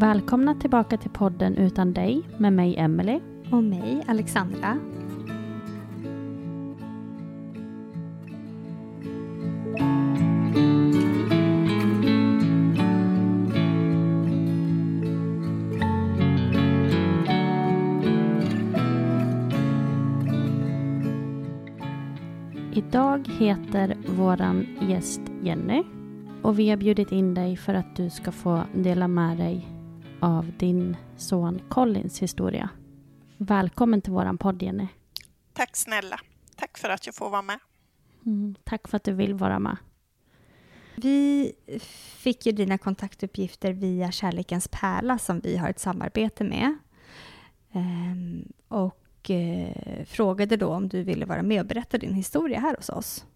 Välkomna tillbaka till podden Utan dig med mig Emily. Och mig, Alexandra. Idag heter våran gäst Jenny och vi har bjudit in dig för att du ska få dela med dig av din son Collins historia. Välkommen till våran podd Jenny. Tack snälla. Tack för att jag får vara med. Mm, tack för att du vill vara med. Vi fick ju dina kontaktuppgifter via Kärlekens pärla som vi har ett samarbete med. Ehm, och eh, frågade då om du ville vara med och berätta din historia här hos oss.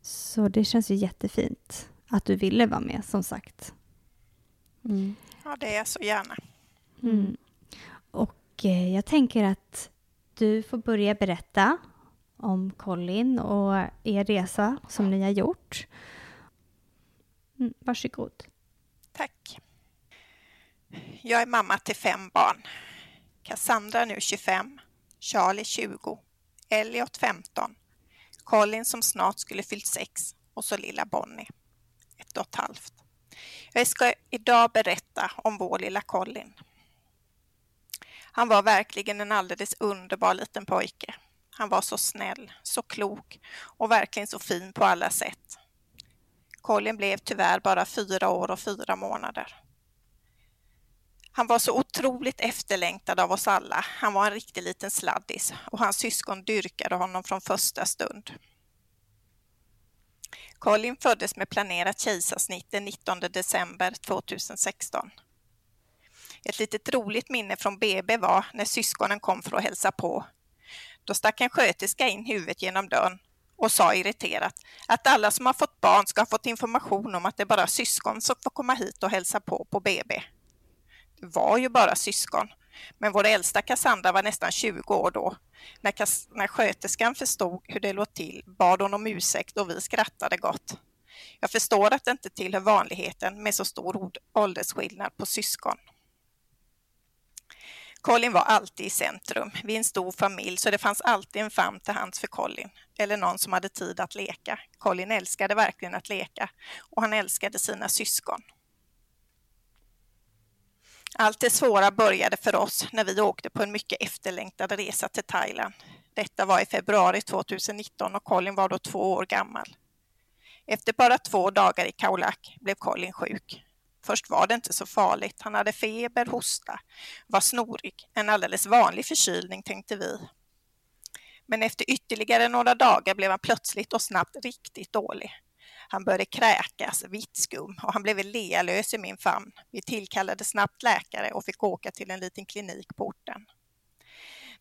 Så det känns ju jättefint att du ville vara med, som sagt. Mm. Ja, det är jag så gärna. Mm. Och eh, jag tänker att du får börja berätta om Colin och er resa som ni har gjort. Mm, varsågod. Tack. Jag är mamma till fem barn. Cassandra nu 25, Charlie 20, Elliot 15, Colin som snart skulle fyllt 6 och så lilla Bonnie, ett och ett halvt. Jag ska idag berätta om vår lilla Colin. Han var verkligen en alldeles underbar liten pojke. Han var så snäll, så klok och verkligen så fin på alla sätt. Colin blev tyvärr bara fyra år och fyra månader. Han var så otroligt efterlängtad av oss alla. Han var en riktig liten sladdis och hans syskon dyrkade honom från första stund. Colin föddes med planerat kejsarsnitt den 19 december 2016. Ett litet roligt minne från BB var när syskonen kom för att hälsa på. Då stack en sköterska in huvudet genom dörren och sa irriterat att alla som har fått barn ska ha fått information om att det är bara syskon som får komma hit och hälsa på på BB. Det var ju bara syskon, men vår äldsta Cassandra var nästan 20 år då. När, när sköterskan förstod hur det låg till bad hon om ursäkt och vi skrattade gott. Jag förstår att det inte tillhör vanligheten med så stor åldersskillnad på syskon. Colin var alltid i centrum. Vi är en stor familj så det fanns alltid en famn till hands för Colin, eller någon som hade tid att leka. Colin älskade verkligen att leka och han älskade sina syskon. Allt det svåra började för oss när vi åkte på en mycket efterlängtad resa till Thailand. Detta var i februari 2019 och Colin var då två år gammal. Efter bara två dagar i Khao Lak blev Colin sjuk. Först var det inte så farligt. Han hade feber, hosta, var snorig. En alldeles vanlig förkylning tänkte vi. Men efter ytterligare några dagar blev han plötsligt och snabbt riktigt dålig. Han började kräkas vitt skum och han blev lealös i min famn. Vi tillkallade snabbt läkare och fick åka till en liten klinik på orten.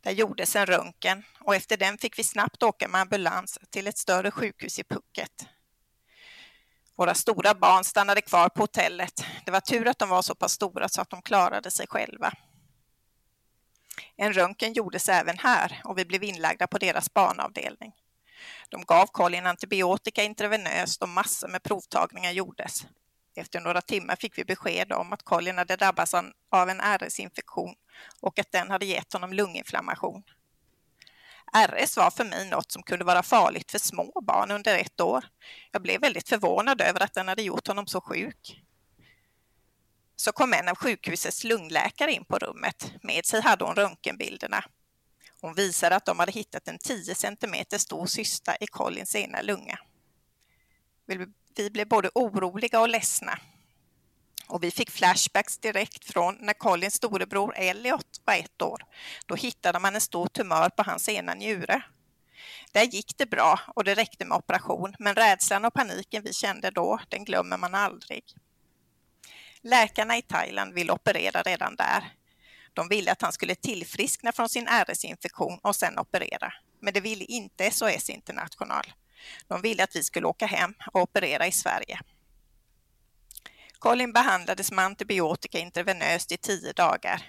Där gjordes en röntgen och efter den fick vi snabbt åka med ambulans till ett större sjukhus i Phuket. Våra stora barn stannade kvar på hotellet. Det var tur att de var så pass stora så att de klarade sig själva. En röntgen gjordes även här och vi blev inlagda på deras barnavdelning. De gav Colin antibiotika intravenöst och massor med provtagningar gjordes. Efter några timmar fick vi besked om att Colin hade drabbats av en RS-infektion och att den hade gett honom lunginflammation. RS var för mig något som kunde vara farligt för små barn under ett år. Jag blev väldigt förvånad över att den hade gjort honom så sjuk. Så kom en av sjukhusets lungläkare in på rummet. Med sig hade hon röntgenbilderna. Hon visade att de hade hittat en 10 cm stor cysta i Collins ena lunga. Vi blev både oroliga och ledsna. Och vi fick flashbacks direkt från när Collins storebror Elliot var ett år. Då hittade man en stor tumör på hans ena njure. Där gick det bra och det räckte med operation, men rädslan och paniken vi kände då, den glömmer man aldrig. Läkarna i Thailand ville operera redan där. De ville att han skulle tillfriskna från sin RS-infektion och sen operera. Men det ville inte SOS International. De ville att vi skulle åka hem och operera i Sverige. Colin behandlades med antibiotika intravenöst i tio dagar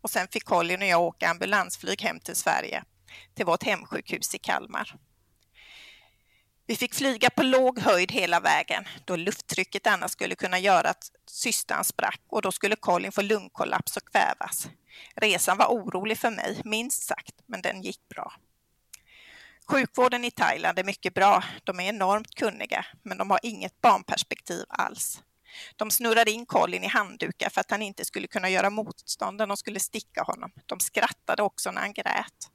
och sen fick Colin och jag åka ambulansflyg hem till Sverige, till vårt hemsjukhus i Kalmar. Vi fick flyga på låg höjd hela vägen då lufttrycket annars skulle kunna göra att cystan sprack och då skulle Colin få lungkollaps och kvävas. Resan var orolig för mig, minst sagt, men den gick bra. Sjukvården i Thailand är mycket bra. De är enormt kunniga, men de har inget barnperspektiv alls. De snurrade in Colin i handdukar för att han inte skulle kunna göra motstånd när de skulle sticka honom. De skrattade också när han grät.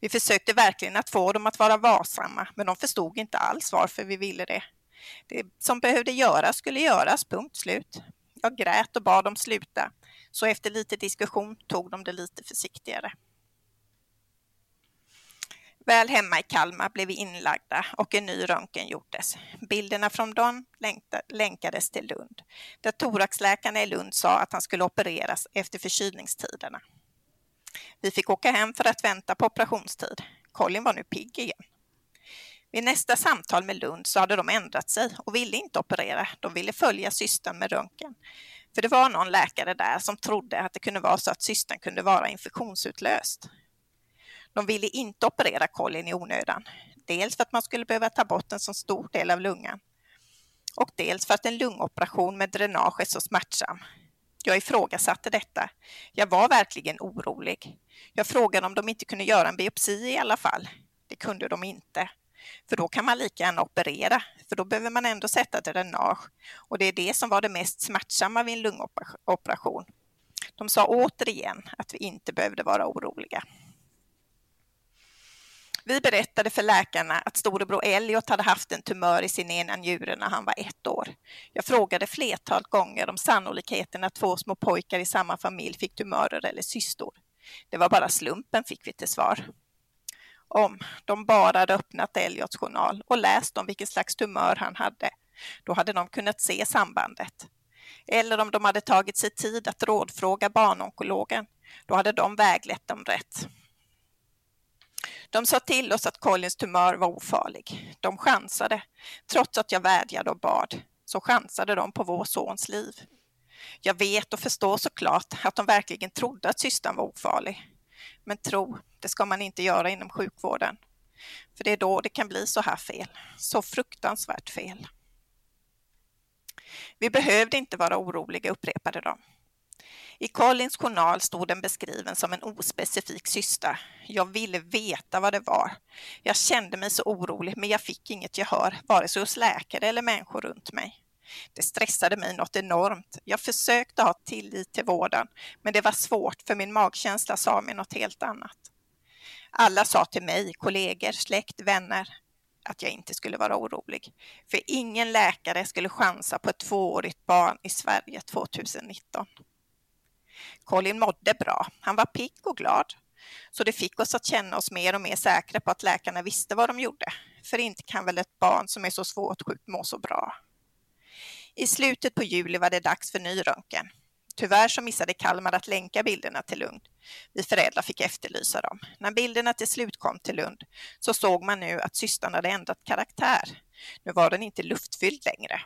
Vi försökte verkligen att få dem att vara varsamma, men de förstod inte alls varför vi ville det. Det som behövde göras skulle göras, punkt slut. Jag grät och bad dem sluta, så efter lite diskussion tog de det lite försiktigare. Väl hemma i Kalmar blev vi inlagda och en ny röntgen gjordes. Bilderna från dem länkades till Lund, där thoraxläkarna i Lund sa att han skulle opereras efter förkylningstiderna. Vi fick åka hem för att vänta på operationstid. Colin var nu pigg igen. Vid nästa samtal med Lund så hade de ändrat sig och ville inte operera. De ville följa systern med röntgen. För det var någon läkare där som trodde att det kunde vara så att systern kunde vara infektionsutlöst. De ville inte operera Colin i onödan. Dels för att man skulle behöva ta bort en så stor del av lungan och dels för att en lungoperation med dränage är så smärtsam. Jag ifrågasatte detta. Jag var verkligen orolig. Jag frågade om de inte kunde göra en biopsi i alla fall. Det kunde de inte. För då kan man lika gärna operera, för då behöver man ändå sätta dränage. Och det är det som var det mest smärtsamma vid en lungoperation. De sa återigen att vi inte behövde vara oroliga. Vi berättade för läkarna att storebror Elliot hade haft en tumör i sin ena njure när han var ett år. Jag frågade flertal gånger om sannolikheten att två små pojkar i samma familj fick tumörer eller cystor. Det var bara slumpen fick vi till svar. Om de bara hade öppnat Elliots journal och läst om vilken slags tumör han hade, då hade de kunnat se sambandet. Eller om de hade tagit sig tid att rådfråga barnonkologen, då hade de väglett dem rätt. De sa till oss att Collins tumör var ofarlig. De chansade. Trots att jag vädjade och bad, så chansade de på vår sons liv. Jag vet och förstår såklart att de verkligen trodde att systern var ofarlig. Men tro, det ska man inte göra inom sjukvården. För det är då det kan bli så här fel. Så fruktansvärt fel. Vi behövde inte vara oroliga, upprepade de. I Collins journal stod den beskriven som en ospecifik cysta. Jag ville veta vad det var. Jag kände mig så orolig, men jag fick inget gehör, vare sig hos läkare eller människor runt mig. Det stressade mig något enormt. Jag försökte ha tillit till vården, men det var svårt för min magkänsla sa mig något helt annat. Alla sa till mig, kollegor, släkt, vänner, att jag inte skulle vara orolig. För ingen läkare skulle chansa på ett tvåårigt barn i Sverige 2019. Colin mådde bra. Han var pigg och glad. Så det fick oss att känna oss mer och mer säkra på att läkarna visste vad de gjorde. För inte kan väl ett barn som är så svårt sjukt må så bra. I slutet på juli var det dags för ny röntgen. Tyvärr så missade Kalmar att länka bilderna till Lund. Vi föräldrar fick efterlysa dem. När bilderna till slut kom till Lund så såg man nu att systern hade ändrat karaktär. Nu var den inte luftfylld längre.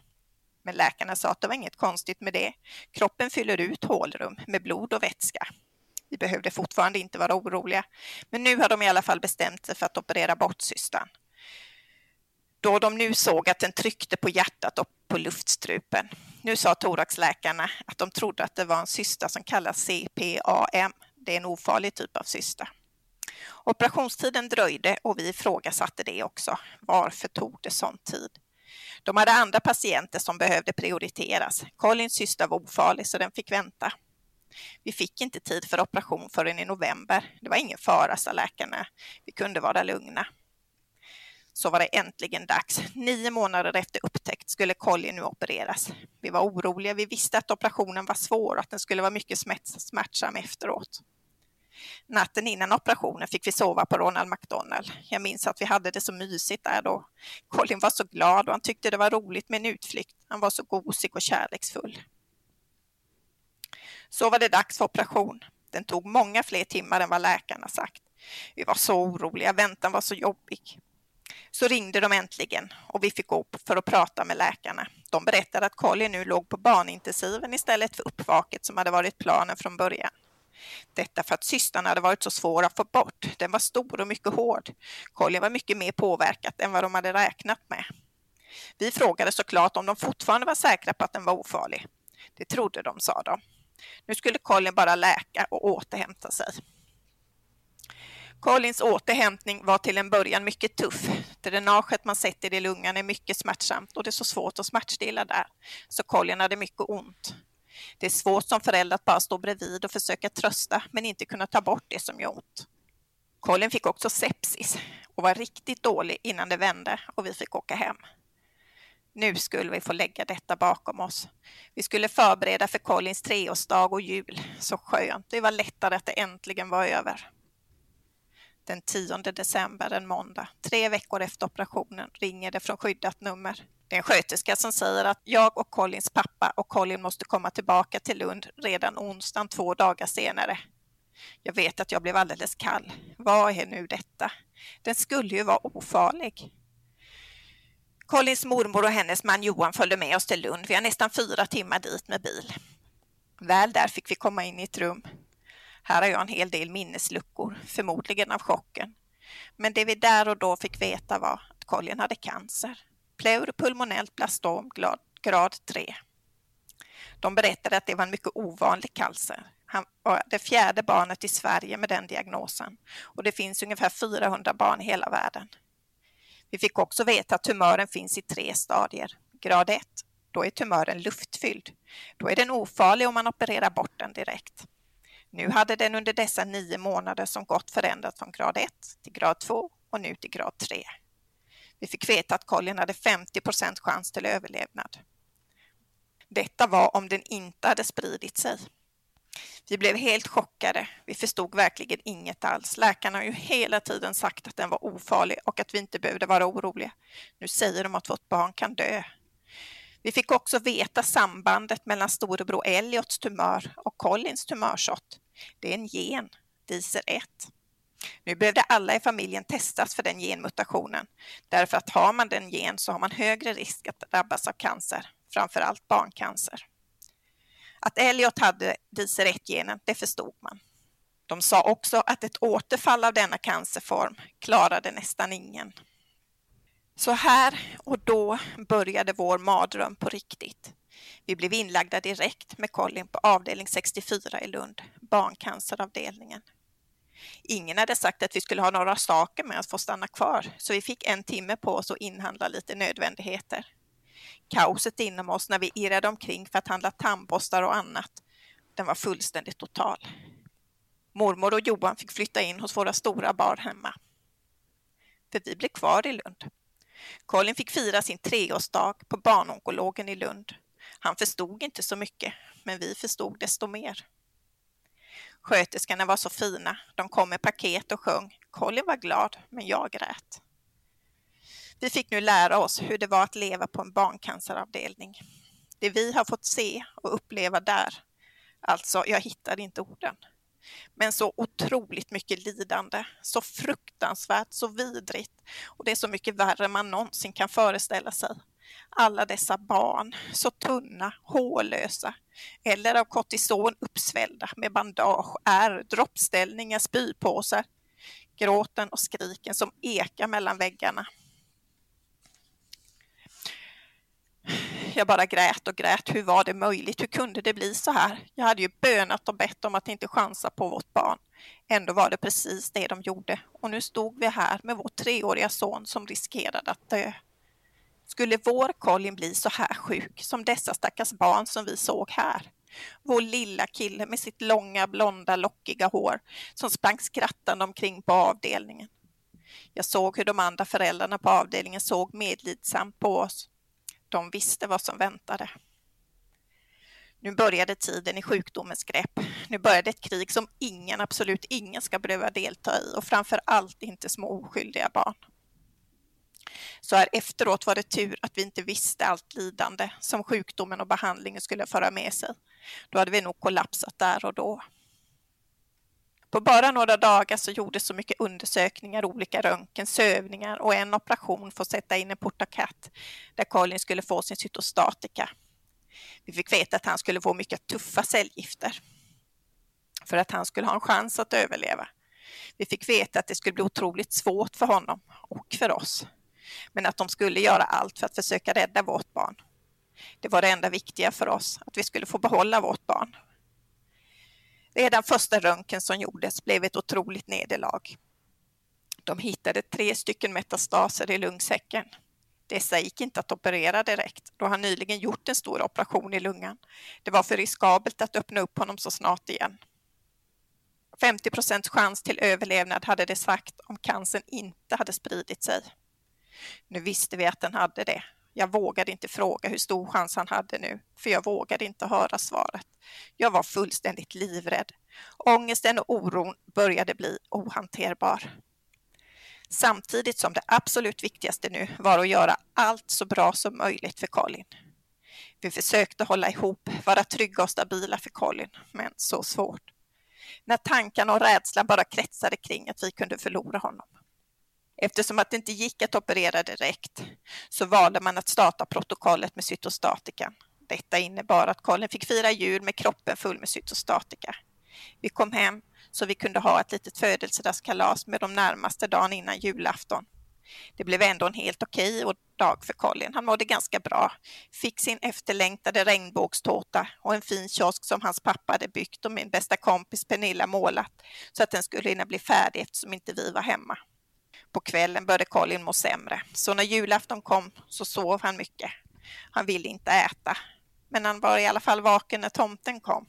Men läkarna sa att det var inget konstigt med det. Kroppen fyller ut hålrum med blod och vätska. Vi behövde fortfarande inte vara oroliga, men nu har de i alla fall bestämt sig för att operera bort systern. Då de nu såg att den tryckte på hjärtat och på luftstrupen. Nu sa thoraxläkarna att de trodde att det var en cysta som kallas CPAM. Det är en ofarlig typ av cysta. Operationstiden dröjde och vi ifrågasatte det också. Varför tog det sån tid? De hade andra patienter som behövde prioriteras. Collins cysta var ofarlig så den fick vänta. Vi fick inte tid för operation förrän i november. Det var ingen fara, sa läkarna. Vi kunde vara lugna. Så var det äntligen dags. Nio månader efter upptäckt skulle Colin nu opereras. Vi var oroliga. Vi visste att operationen var svår och att den skulle vara mycket smärtsam efteråt. Natten innan operationen fick vi sova på Ronald McDonald. Jag minns att vi hade det så mysigt där då. Colin var så glad och han tyckte det var roligt med en utflykt. Han var så gosig och kärleksfull. Så var det dags för operation. Den tog många fler timmar än vad läkarna sagt. Vi var så oroliga, väntan var så jobbig. Så ringde de äntligen och vi fick gå för att prata med läkarna. De berättade att Colin nu låg på barnintensiven istället för uppvaket som hade varit planen från början. Detta för att cystan hade varit så svår att få bort. Den var stor och mycket hård. Colin var mycket mer påverkat än vad de hade räknat med. Vi frågade såklart om de fortfarande var säkra på att den var ofarlig. Det trodde de, sa de. Nu skulle Colin bara läka och återhämta sig. Collins återhämtning var till en början mycket tuff. Dränaget man sätter i lungan är mycket smärtsamt och det är så svårt att smärtstilla där, så Colin hade mycket ont. Det är svårt som förälder att bara stå bredvid och försöka trösta men inte kunna ta bort det som gör ont. Colin fick också sepsis och var riktigt dålig innan det vände och vi fick åka hem. Nu skulle vi få lägga detta bakom oss. Vi skulle förbereda för Collins treårsdag och jul. Så skönt. Det var lättare att det äntligen var över. Den 10 december, en måndag, tre veckor efter operationen, ringer det från skyddat nummer. Det är en sköterska som säger att jag och Collins pappa och Colin måste komma tillbaka till Lund redan onsdagen två dagar senare. Jag vet att jag blev alldeles kall. Vad är nu detta? Den skulle ju vara ofarlig. Collins mormor och hennes man Johan följde med oss till Lund. Vi har nästan fyra timmar dit med bil. Väl där fick vi komma in i ett rum. Här har jag en hel del minnesluckor, förmodligen av chocken. Men det vi där och då fick veta var att Colin hade cancer. Pleuropulmonellt blastom grad 3. De berättade att det var en mycket ovanlig cancer. Han var det fjärde barnet i Sverige med den diagnosen och det finns ungefär 400 barn i hela världen. Vi fick också veta att tumören finns i tre stadier. Grad 1, då är tumören luftfylld. Då är den ofarlig om man opererar bort den direkt. Nu hade den under dessa nio månader som gått förändrats från grad 1 till grad 2 och nu till grad 3. Vi fick veta att kollin hade 50 chans till överlevnad. Detta var om den inte hade spridit sig. Vi blev helt chockade. Vi förstod verkligen inget alls. Läkarna har ju hela tiden sagt att den var ofarlig och att vi inte behövde vara oroliga. Nu säger de att vårt barn kan dö. Vi fick också veta sambandet mellan storebror Elliots tumör och Collins tumörsort. Det är en gen, DICER 1. Nu behövde alla i familjen testas för den genmutationen, därför att har man den gen så har man högre risk att drabbas av cancer, framför allt barncancer. Att Elliot hade DICER 1-genen, det förstod man. De sa också att ett återfall av denna cancerform klarade nästan ingen. Så här och då började vår mardröm på riktigt. Vi blev inlagda direkt med Colin på avdelning 64 i Lund, barncanceravdelningen. Ingen hade sagt att vi skulle ha några saker med att få stanna kvar, så vi fick en timme på oss att inhandla lite nödvändigheter. Kaoset inom oss när vi irrade omkring för att handla tandborstar och annat, den var fullständigt total. Mormor och Johan fick flytta in hos våra stora barn hemma. För vi blev kvar i Lund. Colin fick fira sin treårsdag på barnonkologen i Lund. Han förstod inte så mycket, men vi förstod desto mer. Sköterskorna var så fina. De kom med paket och sjöng. Colin var glad, men jag grät. Vi fick nu lära oss hur det var att leva på en barncanceravdelning. Det vi har fått se och uppleva där Alltså, jag hittade inte orden. Men så otroligt mycket lidande, så fruktansvärt, så vidrigt. Och det är så mycket värre än man någonsin kan föreställa sig. Alla dessa barn, så tunna, hårlösa, eller av kortison uppsvällda med bandage, ärr, droppställningar, spypåsar. Gråten och skriken som ekar mellan väggarna. Jag bara grät och grät. Hur var det möjligt? Hur kunde det bli så här? Jag hade ju bönat och bett om att inte chansa på vårt barn. Ändå var det precis det de gjorde. Och nu stod vi här med vår treåriga son som riskerade att dö. Skulle vår Colin bli så här sjuk som dessa stackars barn som vi såg här? Vår lilla kille med sitt långa blonda lockiga hår som sprang skrattande omkring på avdelningen. Jag såg hur de andra föräldrarna på avdelningen såg medlidsamt på oss. De visste vad som väntade. Nu började tiden i sjukdomens grepp. Nu började ett krig som ingen, absolut ingen ska behöva delta i och framför allt inte små oskyldiga barn. Så här efteråt var det tur att vi inte visste allt lidande som sjukdomen och behandlingen skulle föra med sig. Då hade vi nog kollapsat där och då. På bara några dagar så gjordes så mycket undersökningar, olika röntgen, sövningar och en operation för att sätta in en portakatt där Colin skulle få sin cytostatika. Vi fick veta att han skulle få mycket tuffa cellgifter för att han skulle ha en chans att överleva. Vi fick veta att det skulle bli otroligt svårt för honom och för oss, men att de skulle göra allt för att försöka rädda vårt barn. Det var det enda viktiga för oss, att vi skulle få behålla vårt barn. Redan första röntgen som gjordes blev ett otroligt nederlag. De hittade tre stycken metastaser i lungsäcken. Dessa gick inte att operera direkt då han nyligen gjort en stor operation i lungan. Det var för riskabelt att öppna upp honom så snart igen. 50 procents chans till överlevnad hade det sagt om cancern inte hade spridit sig. Nu visste vi att den hade det jag vågade inte fråga hur stor chans han hade nu, för jag vågade inte höra svaret. Jag var fullständigt livrädd. Ångesten och oron började bli ohanterbar. Samtidigt som det absolut viktigaste nu var att göra allt så bra som möjligt för Colin. Vi försökte hålla ihop, vara trygga och stabila för Colin, men så svårt. När tankarna och rädslan bara kretsade kring att vi kunde förlora honom. Eftersom att det inte gick att operera direkt så valde man att starta protokollet med cytostatika. Detta innebar att Colin fick fira jul med kroppen full med cytostatika. Vi kom hem så vi kunde ha ett litet födelsedagskalas med de närmaste dagen innan julafton. Det blev ändå en helt okej dag för Colin. Han mådde ganska bra, fick sin efterlängtade regnbågstårta och en fin kiosk som hans pappa hade byggt och min bästa kompis Pernilla målat så att den skulle hinna bli färdig eftersom inte vi var hemma. På kvällen började Colin må sämre, så när julafton kom så sov han mycket. Han ville inte äta, men han var i alla fall vaken när tomten kom.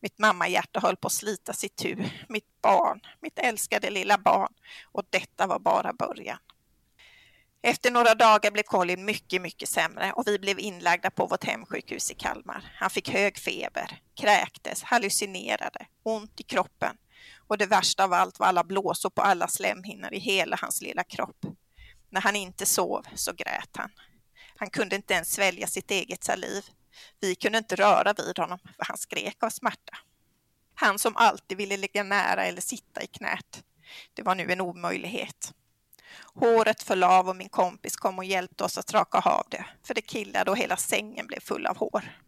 Mitt mammahjärta höll på att slita sitt tu. Mitt barn, mitt älskade lilla barn. Och detta var bara början. Efter några dagar blev Colin mycket, mycket sämre och vi blev inlagda på vårt hemsjukhus i Kalmar. Han fick hög feber, kräktes, hallucinerade, ont i kroppen och det värsta av allt var alla blåsor på alla slemhinnor i hela hans lilla kropp. När han inte sov så grät han. Han kunde inte ens svälja sitt eget saliv. Vi kunde inte röra vid honom för han skrek av smärta. Han som alltid ville ligga nära eller sitta i knät. Det var nu en omöjlighet. Håret föll av och min kompis kom och hjälpte oss att raka av det, för det killade och hela sängen blev full av hår.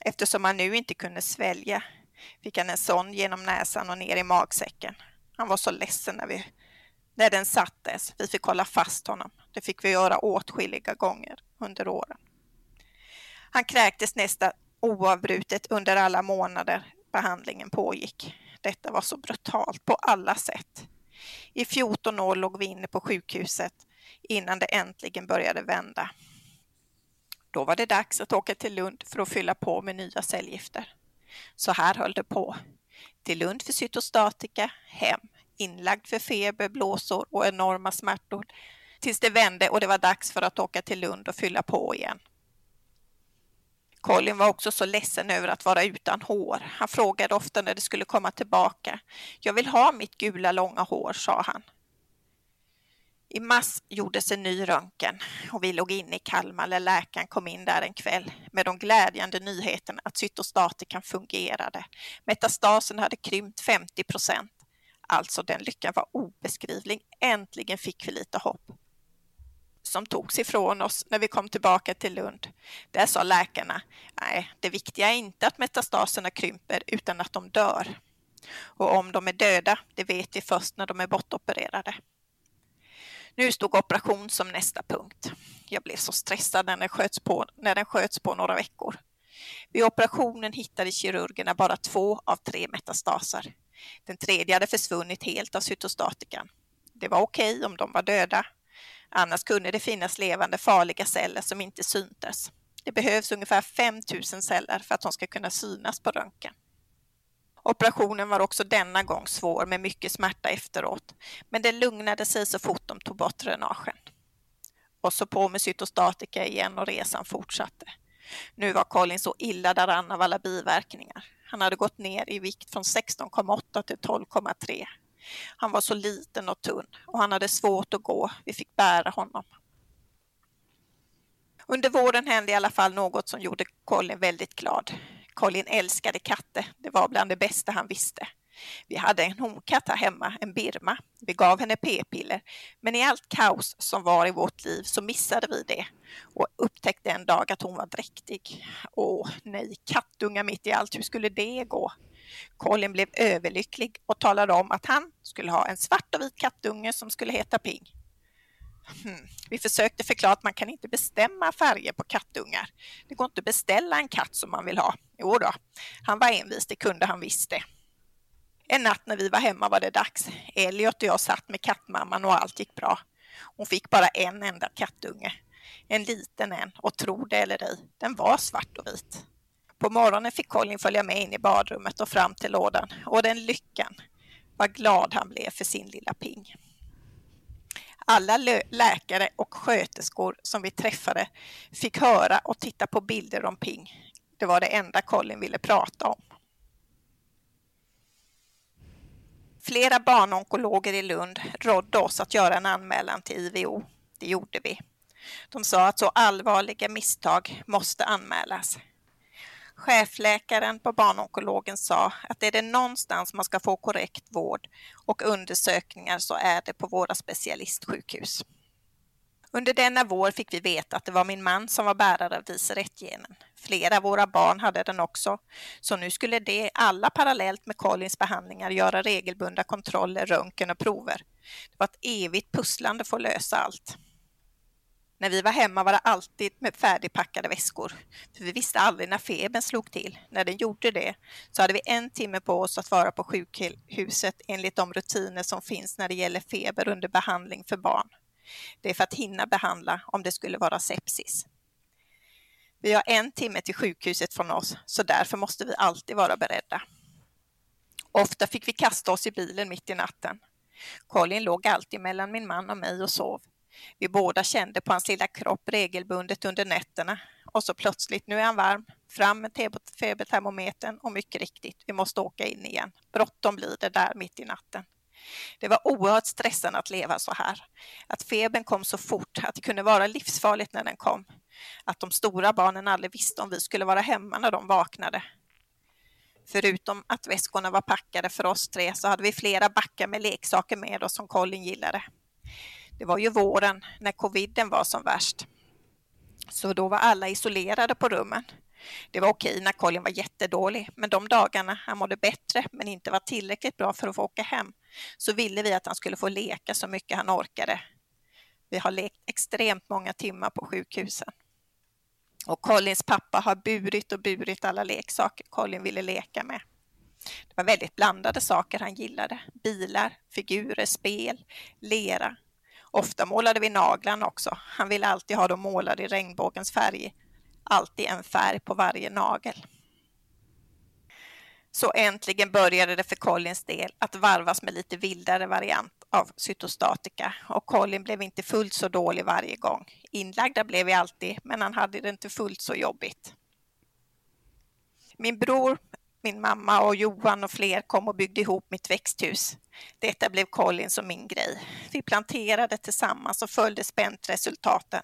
Eftersom han nu inte kunde svälja fick han en sån genom näsan och ner i magsäcken. Han var så ledsen när, vi, när den sattes. Vi fick hålla fast honom. Det fick vi göra åtskilliga gånger under åren. Han kräktes nästan oavbrutet under alla månader behandlingen pågick. Detta var så brutalt på alla sätt. I 14 år låg vi inne på sjukhuset innan det äntligen började vända. Då var det dags att åka till Lund för att fylla på med nya cellgifter. Så här höll det på. Till Lund för cytostatika, hem, inlagd för feber, blåsor och enorma smärtor tills det vände och det var dags för att åka till Lund och fylla på igen. Colin var också så ledsen över att vara utan hår. Han frågade ofta när det skulle komma tillbaka. Jag vill ha mitt gula långa hår, sa han. I mars gjordes en ny röntgen och vi låg inne i Kalmar när läkaren kom in där en kväll med de glädjande nyheterna att cytostatikan fungerade. Metastasen hade krympt 50 procent. Alltså den lyckan var obeskrivlig. Äntligen fick vi lite hopp. Som togs ifrån oss när vi kom tillbaka till Lund. Där sa läkarna, nej, det viktiga är inte att metastaserna krymper utan att de dör. Och om de är döda, det vet vi först när de är bortopererade. Nu stod operation som nästa punkt. Jag blev så stressad när den sköts på, när den sköts på några veckor. Vid operationen hittade kirurgerna bara två av tre metastaser. Den tredje hade försvunnit helt av cytostatikan. Det var okej okay om de var döda. Annars kunde det finnas levande farliga celler som inte syntes. Det behövs ungefär 5000 celler för att de ska kunna synas på röntgen. Operationen var också denna gång svår med mycket smärta efteråt, men det lugnade sig så fort de tog bort drenagen. Och så på med cytostatika igen och resan fortsatte. Nu var Colin så illa däran av alla biverkningar. Han hade gått ner i vikt från 16,8 till 12,3. Han var så liten och tunn och han hade svårt att gå. Vi fick bära honom. Under våren hände i alla fall något som gjorde Colin väldigt glad. Colin älskade katter. Det var bland det bästa han visste. Vi hade en honkatt här hemma, en Birma. Vi gav henne p-piller, men i allt kaos som var i vårt liv så missade vi det och upptäckte en dag att hon var dräktig. Åh nej, kattunga mitt i allt, hur skulle det gå? Colin blev överlycklig och talade om att han skulle ha en svart och vit kattunge som skulle heta Ping. Hmm. Vi försökte förklara att man kan inte bestämma färger på kattungar. Det går inte att beställa en katt som man vill ha. Jo då, han var envis, det kunde han visst det. En natt när vi var hemma var det dags. Elliot och jag satt med kattmamman och allt gick bra. Hon fick bara en enda kattunge. En liten en och tro det eller ej, den var svart och vit. På morgonen fick Colin följa med in i badrummet och fram till lådan och den lyckan. Vad glad han blev för sin lilla ping. Alla läkare och sköterskor som vi träffade fick höra och titta på bilder om Ping. Det var det enda Colin ville prata om. Flera barnonkologer i Lund rådde oss att göra en anmälan till IVO. Det gjorde vi. De sa att så allvarliga misstag måste anmälas. Chefläkaren på barnonkologen sa att är det någonstans man ska få korrekt vård och undersökningar så är det på våra specialistsjukhus. Under denna vår fick vi veta att det var min man som var bärare av DICER-1-genen. Flera av våra barn hade den också, så nu skulle det alla parallellt med Collins behandlingar göra regelbundna kontroller, röntgen och prover. Det var ett evigt pusslande för att lösa allt. När vi var hemma var det alltid med färdigpackade väskor. För vi visste aldrig när febern slog till. När den gjorde det så hade vi en timme på oss att vara på sjukhuset enligt de rutiner som finns när det gäller feber under behandling för barn. Det är för att hinna behandla om det skulle vara sepsis. Vi har en timme till sjukhuset från oss, så därför måste vi alltid vara beredda. Ofta fick vi kasta oss i bilen mitt i natten. Colin låg alltid mellan min man och mig och sov. Vi båda kände på hans lilla kropp regelbundet under nätterna och så plötsligt, nu är han varm, fram med febertermometern och mycket riktigt, vi måste åka in igen. Bråttom blir det där mitt i natten. Det var oerhört stressande att leva så här. Att febern kom så fort, att det kunde vara livsfarligt när den kom. Att de stora barnen aldrig visste om vi skulle vara hemma när de vaknade. Förutom att väskorna var packade för oss tre så hade vi flera backar med leksaker med oss som Colin gillade. Det var ju våren när coviden var som värst. Så då var alla isolerade på rummen. Det var okej när Colin var jättedålig, men de dagarna han mådde bättre men inte var tillräckligt bra för att få åka hem så ville vi att han skulle få leka så mycket han orkade. Vi har lekt extremt många timmar på sjukhusen. Och Collins pappa har burit och burit alla leksaker Colin ville leka med. Det var väldigt blandade saker han gillade. Bilar, figurer, spel, lera. Ofta målade vi naglarna också. Han ville alltid ha dem målade i regnbågens färg. Alltid en färg på varje nagel. Så äntligen började det för Collins del att varvas med lite vildare variant av cytostatika och Colin blev inte fullt så dålig varje gång. Inlagda blev vi alltid, men han hade det inte fullt så jobbigt. Min bror min mamma och Johan och fler kom och byggde ihop mitt växthus. Detta blev Collins och min grej. Vi planterade tillsammans och följde spänt resultaten.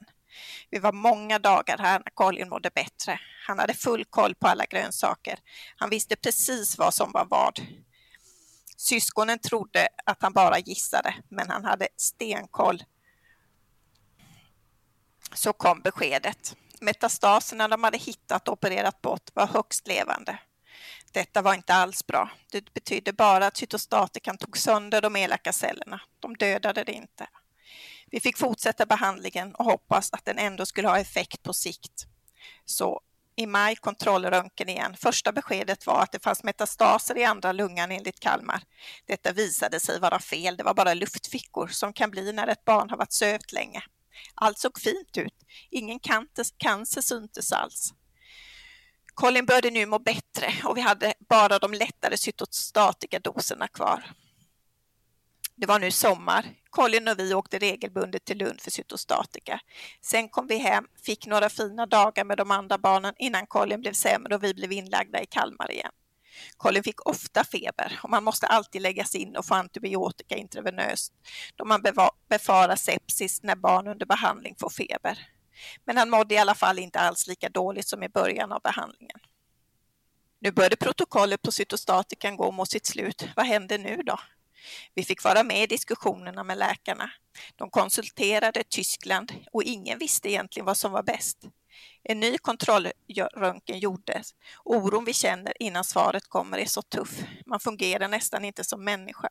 Vi var många dagar här när Colin mådde bättre. Han hade full koll på alla grönsaker. Han visste precis vad som var vad. Syskonen trodde att han bara gissade, men han hade stenkoll. Så kom beskedet. Metastaserna de hade hittat och opererat bort var högst levande. Detta var inte alls bra. Det betydde bara att cytostatikan tog sönder de elaka cellerna. De dödade det inte. Vi fick fortsätta behandlingen och hoppas att den ändå skulle ha effekt på sikt. Så i maj kontrollröntgen igen. Första beskedet var att det fanns metastaser i andra lungan enligt Kalmar. Detta visade sig vara fel. Det var bara luftfickor som kan bli när ett barn har varit sövt länge. Allt såg fint ut. Ingen cancer syntes alls. Colin började nu må bättre och vi hade bara de lättare cytostatikadoserna kvar. Det var nu sommar. Colin och vi åkte regelbundet till Lund för cytostatika. Sen kom vi hem, fick några fina dagar med de andra barnen innan Colin blev sämre och vi blev inlagda i Kalmar igen. Colin fick ofta feber och man måste alltid läggas in och få antibiotika intravenöst då man befarar sepsis när barn under behandling får feber. Men han mådde i alla fall inte alls lika dåligt som i början av behandlingen. Nu började protokollet på cytostatikan gå mot sitt slut. Vad hände nu då? Vi fick vara med i diskussionerna med läkarna. De konsulterade Tyskland och ingen visste egentligen vad som var bäst. En ny kontrollröntgen gjordes. Oron vi känner innan svaret kommer är så tuff. Man fungerar nästan inte som människa.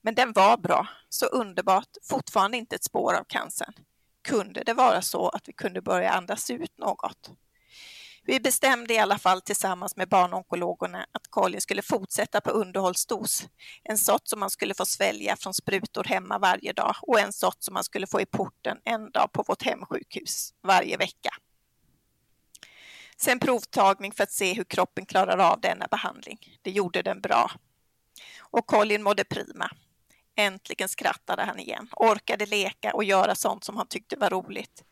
Men den var bra, så underbart, fortfarande inte ett spår av cancern. Kunde det vara så att vi kunde börja andas ut något? Vi bestämde i alla fall tillsammans med barnonkologerna att Colin skulle fortsätta på underhållsdos. En sort som man skulle få svälja från sprutor hemma varje dag och en sort som man skulle få i porten en dag på vårt hemsjukhus varje vecka. Sen provtagning för att se hur kroppen klarar av denna behandling. Det gjorde den bra. Och Colin mådde prima. Äntligen skrattade han igen, orkade leka och göra sånt som han tyckte var roligt.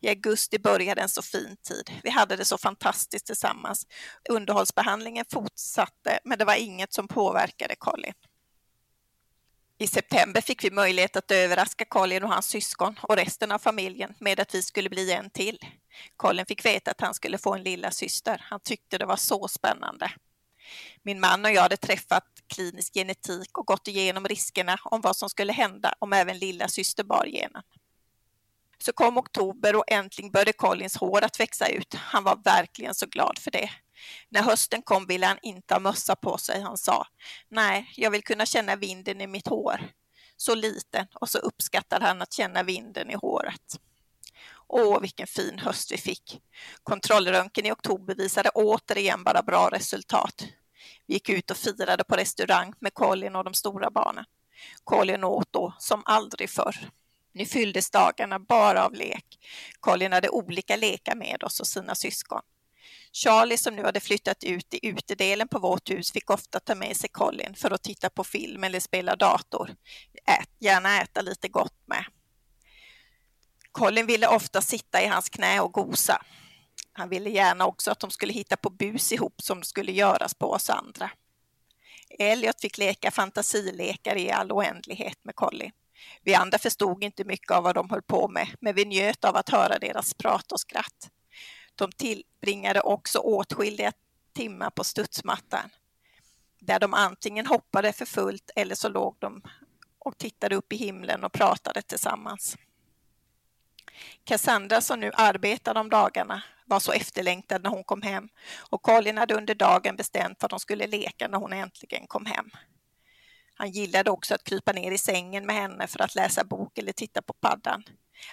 I augusti började en så fin tid. Vi hade det så fantastiskt tillsammans. Underhållsbehandlingen fortsatte, men det var inget som påverkade Colin. I september fick vi möjlighet att överraska Colin och hans syskon och resten av familjen med att vi skulle bli en till. Colin fick veta att han skulle få en lilla syster. Han tyckte det var så spännande. Min man och jag hade träffat klinisk genetik och gått igenom riskerna om vad som skulle hända om även lilla syster bar genen. Så kom oktober och äntligen började Collins hår att växa ut. Han var verkligen så glad för det. När hösten kom ville han inte ha mössa på sig. Han sa, nej, jag vill kunna känna vinden i mitt hår. Så liten och så uppskattade han att känna vinden i håret. Åh, vilken fin höst vi fick. Kontrollröntgen i oktober visade återigen bara bra resultat. Vi gick ut och firade på restaurang med Colin och de stora barnen. Colin åt då som aldrig förr. Nu fylldes dagarna bara av lek. Colin hade olika lekar med oss och sina syskon. Charlie som nu hade flyttat ut i utedelen på vårt hus fick ofta ta med sig Colin för att titta på film eller spela dator. Ät, gärna äta lite gott med. Colin ville ofta sitta i hans knä och gosa. Han ville gärna också att de skulle hitta på bus ihop som skulle göras på oss andra. Elliot fick leka fantasilekar i all oändlighet med Colin. Vi andra förstod inte mycket av vad de höll på med, men vi njöt av att höra deras prat och skratt. De tillbringade också åtskilliga timmar på studsmattan, där de antingen hoppade för fullt eller så låg de och tittade upp i himlen och pratade tillsammans. Cassandra som nu arbetade om dagarna var så efterlängtad när hon kom hem och Colin hade under dagen bestämt vad de skulle leka när hon äntligen kom hem. Han gillade också att krypa ner i sängen med henne för att läsa bok eller titta på paddan.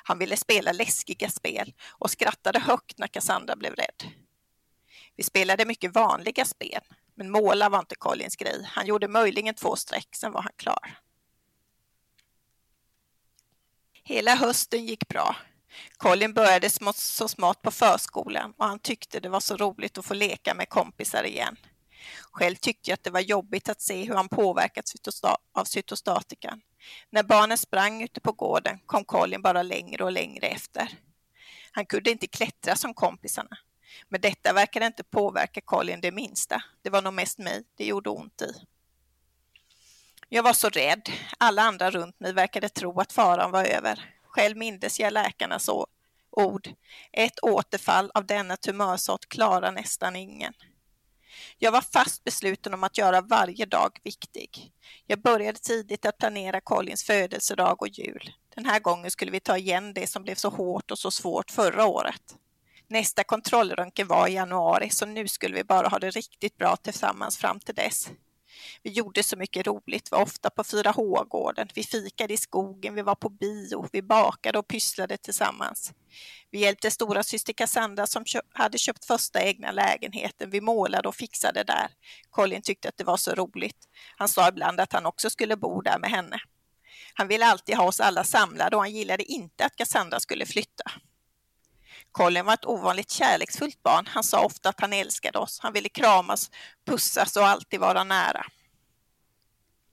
Han ville spela läskiga spel och skrattade högt när Cassandra blev rädd. Vi spelade mycket vanliga spel, men måla var inte Collins grej. Han gjorde möjligen två streck, sen var han klar. Hela hösten gick bra. Colin började så smått på förskolan och han tyckte det var så roligt att få leka med kompisar igen. Själv tyckte jag att det var jobbigt att se hur han påverkats av cytostatikan. När barnen sprang ute på gården kom Colin bara längre och längre efter. Han kunde inte klättra som kompisarna. Men detta verkade inte påverka Colin det minsta. Det var nog mest mig det gjorde ont i. Jag var så rädd. Alla andra runt mig verkade tro att faran var över. Själv mindes jag läkarnas ord. Ett återfall av denna tumörsort klarar nästan ingen. Jag var fast besluten om att göra varje dag viktig. Jag började tidigt att planera Collins födelsedag och jul. Den här gången skulle vi ta igen det som blev så hårt och så svårt förra året. Nästa kontrollröntgen var i januari, så nu skulle vi bara ha det riktigt bra tillsammans fram till dess. Vi gjorde så mycket roligt, var ofta på 4H-gården, vi fikade i skogen, vi var på bio, vi bakade och pysslade tillsammans. Vi hjälpte stora syster Cassandra som hade köpt första egna lägenheten, vi målade och fixade där. Colin tyckte att det var så roligt. Han sa ibland att han också skulle bo där med henne. Han ville alltid ha oss alla samlade och han gillade inte att Cassandra skulle flytta. Colin var ett ovanligt kärleksfullt barn. Han sa ofta att han älskade oss. Han ville kramas, pussas och alltid vara nära.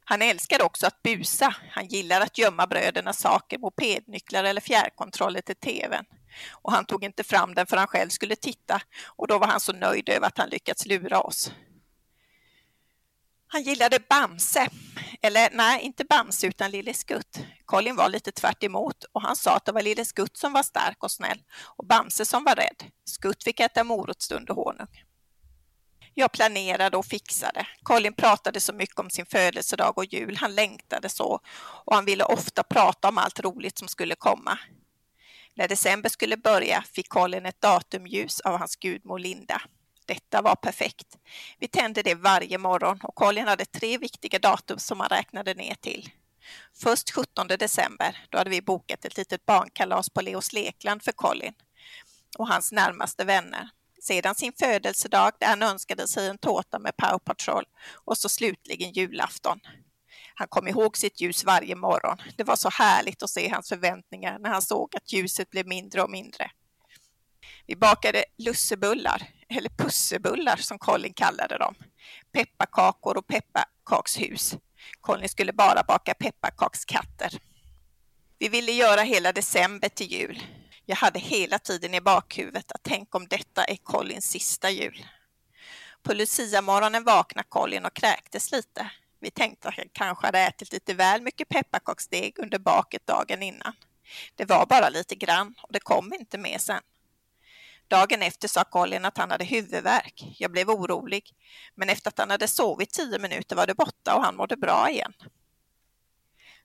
Han älskade också att busa. Han gillade att gömma brödernas saker, mopednycklar eller fjärrkontroller till tvn. Och han tog inte fram den för han själv skulle titta och då var han så nöjd över att han lyckats lura oss. Han gillade Bamse, eller nej, inte Bamse utan Lille Skutt. Colin var lite tvärt emot och han sa att det var Lille Skutt som var stark och snäll och Bamse som var rädd. Skutt fick äta morotsstund och honung. Jag planerade och fixade. Colin pratade så mycket om sin födelsedag och jul. Han längtade så och han ville ofta prata om allt roligt som skulle komma. När december skulle börja fick Colin ett datumljus av hans gudmor Linda. Detta var perfekt. Vi tände det varje morgon och Colin hade tre viktiga datum som han räknade ner till. Först 17 december, då hade vi bokat ett litet barnkalas på Leos Lekland för Colin och hans närmaste vänner. Sedan sin födelsedag där han önskade sig en tårta med Power Patrol och så slutligen julafton. Han kom ihåg sitt ljus varje morgon. Det var så härligt att se hans förväntningar när han såg att ljuset blev mindre och mindre. Vi bakade lussebullar, eller pussebullar som Colin kallade dem. Pepparkakor och pepparkakshus. Colin skulle bara baka pepparkakskatter. Vi ville göra hela december till jul. Jag hade hela tiden i bakhuvudet att tänk om detta är Collins sista jul. På Lucia-morgonen vaknade Colin och kräktes lite. Vi tänkte att han kanske hade ätit lite väl mycket pepparkaksdeg under baket dagen innan. Det var bara lite grann och det kom inte med sen. Dagen efter sa Colin att han hade huvudvärk. Jag blev orolig, men efter att han hade sovit tio minuter var det borta och han mådde bra igen.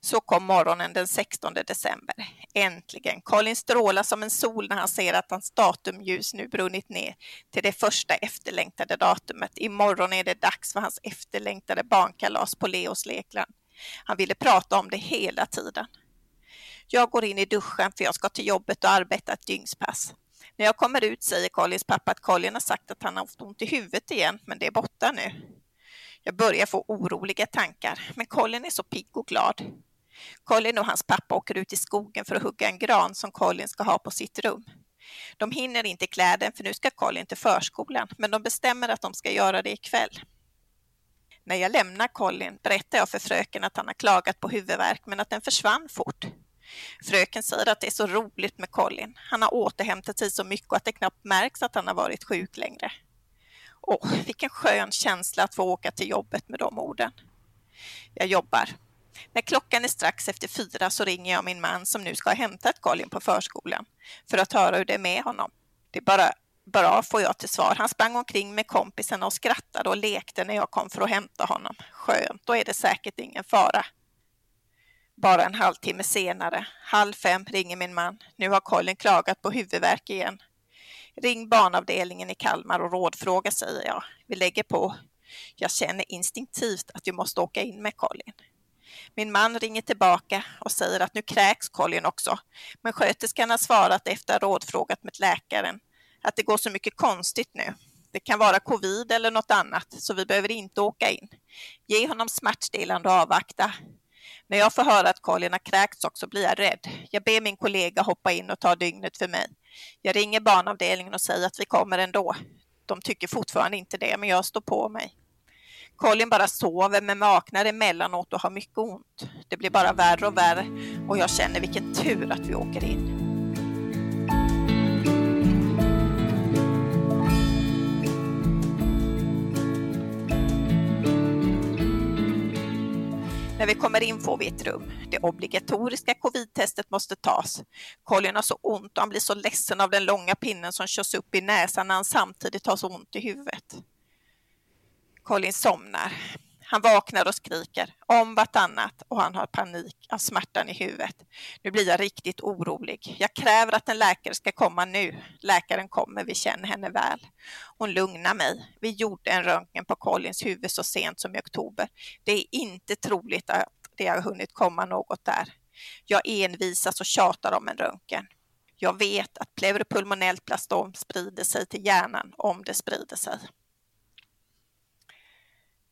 Så kom morgonen den 16 december. Äntligen! Colin strålar som en sol när han ser att hans datumljus nu brunnit ner till det första efterlängtade datumet. Imorgon är det dags för hans efterlängtade barnkalas på Leos lekland. Han ville prata om det hela tiden. Jag går in i duschen för jag ska till jobbet och arbeta ett dygnspass. När jag kommer ut säger Collins pappa att Colin har sagt att han har haft ont i huvudet igen, men det är borta nu. Jag börjar få oroliga tankar, men Colin är så pigg och glad. Colin och hans pappa åker ut i skogen för att hugga en gran som Colin ska ha på sitt rum. De hinner inte klä den för nu ska Colin till förskolan, men de bestämmer att de ska göra det ikväll. När jag lämnar Colin berättar jag för fröken att han har klagat på huvudvärk men att den försvann fort. Fröken säger att det är så roligt med Colin. Han har återhämtat sig så mycket att det knappt märks att han har varit sjuk längre. Åh, vilken skön känsla att få åka till jobbet med de orden. Jag jobbar. När klockan är strax efter fyra så ringer jag min man som nu ska ha hämtat Colin på förskolan för att höra hur det är med honom. Det är bara bra, får jag till svar. Han sprang omkring med kompisarna och skrattade och lekte när jag kom för att hämta honom. Skönt, då är det säkert ingen fara. Bara en halvtimme senare, halv fem, ringer min man. Nu har Colin klagat på huvudvärk igen. Ring barnavdelningen i Kalmar och rådfråga, säger jag. Vi lägger på. Jag känner instinktivt att jag måste åka in med Colin. Min man ringer tillbaka och säger att nu kräks Colin också, men sköterskan har svarat efter att ha rådfrågat med läkaren att det går så mycket konstigt nu. Det kan vara covid eller något annat, så vi behöver inte åka in. Ge honom smärtstillande och avvakta. När jag får höra att Colin har kräkts också blir jag rädd. Jag ber min kollega hoppa in och ta dygnet för mig. Jag ringer barnavdelningen och säger att vi kommer ändå. De tycker fortfarande inte det, men jag står på mig. Colin bara sover men vaknar emellanåt och har mycket ont. Det blir bara värre och värre och jag känner vilken tur att vi åker in. När vi kommer in får vi ett rum. Det obligatoriska covid-testet måste tas. Colin har så ont och han blir så ledsen av den långa pinnen som körs upp i näsan när han samtidigt har så ont i huvudet. Colin somnar. Han vaknar och skriker om vartannat och han har panik av smärtan i huvudet. Nu blir jag riktigt orolig. Jag kräver att en läkare ska komma nu. Läkaren kommer, vi känner henne väl. Hon lugnar mig. Vi gjorde en röntgen på Collins huvud så sent som i oktober. Det är inte troligt att det har hunnit komma något där. Jag envisas och tjatar om en röntgen. Jag vet att pleuropulmonellt blastom sprider sig till hjärnan om det sprider sig.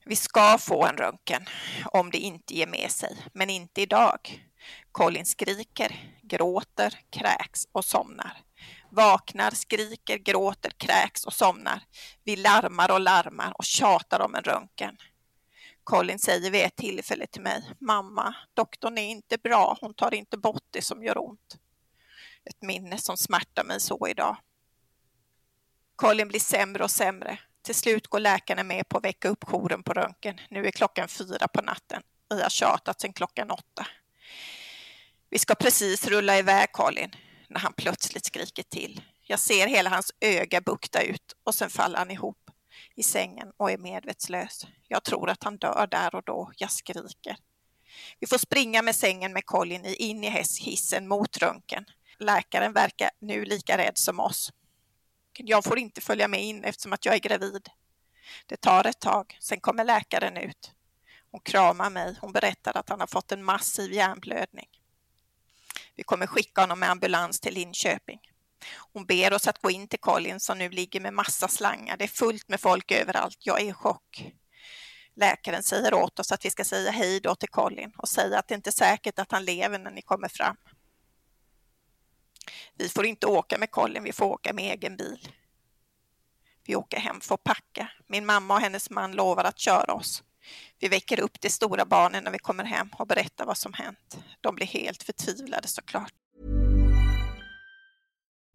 Vi ska få en röntgen om det inte ger med sig, men inte idag. Colin skriker, gråter, kräks och somnar. Vaknar, skriker, gråter, kräks och somnar. Vi larmar och larmar och tjatar om en röntgen. Colin säger vid ett tillfälle till mig, mamma, doktorn är inte bra, hon tar inte bort det som gör ont. Ett minne som smärtar mig så idag. Colin blir sämre och sämre. Till slut går läkarna med på att väcka upp jouren på röntgen. Nu är klockan fyra på natten. Vi har tjatat sedan klockan åtta. Vi ska precis rulla iväg Colin när han plötsligt skriker till. Jag ser hela hans öga bukta ut och sen faller han ihop i sängen och är medvetslös. Jag tror att han dör där och då. Jag skriker. Vi får springa med sängen med Colin in i hissen mot röntgen. Läkaren verkar nu lika rädd som oss. Jag får inte följa med in eftersom att jag är gravid. Det tar ett tag, sen kommer läkaren ut. Hon kramar mig. Hon berättar att han har fått en massiv hjärnblödning. Vi kommer skicka honom med ambulans till Linköping. Hon ber oss att gå in till Colin som nu ligger med massa slangar. Det är fullt med folk överallt. Jag är i chock. Läkaren säger åt oss att vi ska säga hej då till Colin och säga att det inte är säkert att han lever när ni kommer fram. Vi får inte åka med Colin, vi får åka med egen bil. Vi åker hem för att packa. Min mamma och hennes man lovar att köra oss. Vi väcker upp de stora barnen när vi kommer hem och berättar vad som hänt. De blir helt förtvivlade såklart.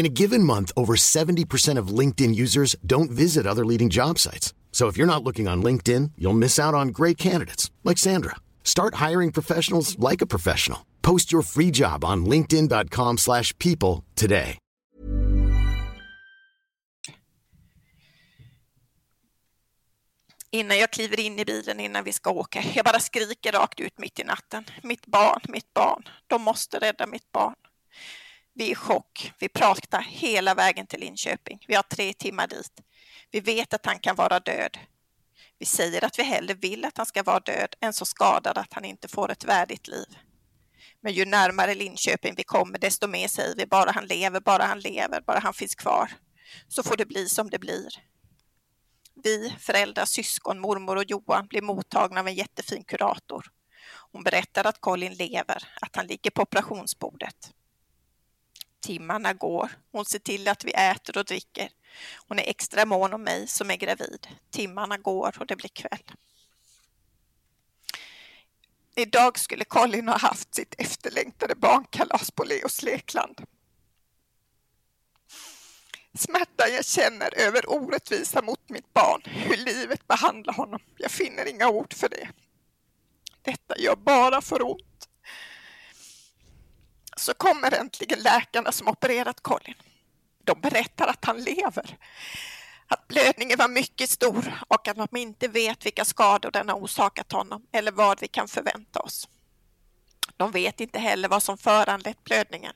In a given month, over 70% of LinkedIn users don't visit other leading job sites. So if you're not looking on LinkedIn, you'll miss out on great candidates like Sandra. Start hiring professionals like a professional. Post your free job on linkedin.com/people today. Innan jag kliver in i bilen innan vi ska åka. Jag bara skriker rakt ut mitt i natten. Mitt barn, mitt barn. De måste rädda mitt barn. Vi är i chock. Vi pratar hela vägen till Linköping. Vi har tre timmar dit. Vi vet att han kan vara död. Vi säger att vi hellre vill att han ska vara död än så skadad att han inte får ett värdigt liv. Men ju närmare Linköping vi kommer, desto mer säger vi bara han lever, bara han lever, bara han finns kvar. Så får det bli som det blir. Vi, föräldrar, syskon, mormor och Johan blir mottagna av en jättefin kurator. Hon berättar att Colin lever, att han ligger på operationsbordet. Timmarna går. Hon ser till att vi äter och dricker. Hon är extra mån om mig som är gravid. Timmarna går och det blir kväll. Idag skulle Colin ha haft sitt efterlängtade barnkalas på Leos lekland. Smärtan jag känner över orättvisa mot mitt barn, hur livet behandlar honom. Jag finner inga ord för det. Detta gör bara för ont så kommer äntligen läkarna som opererat Colin. De berättar att han lever, att blödningen var mycket stor och att de inte vet vilka skador den har orsakat honom eller vad vi kan förvänta oss. De vet inte heller vad som föranlett blödningen.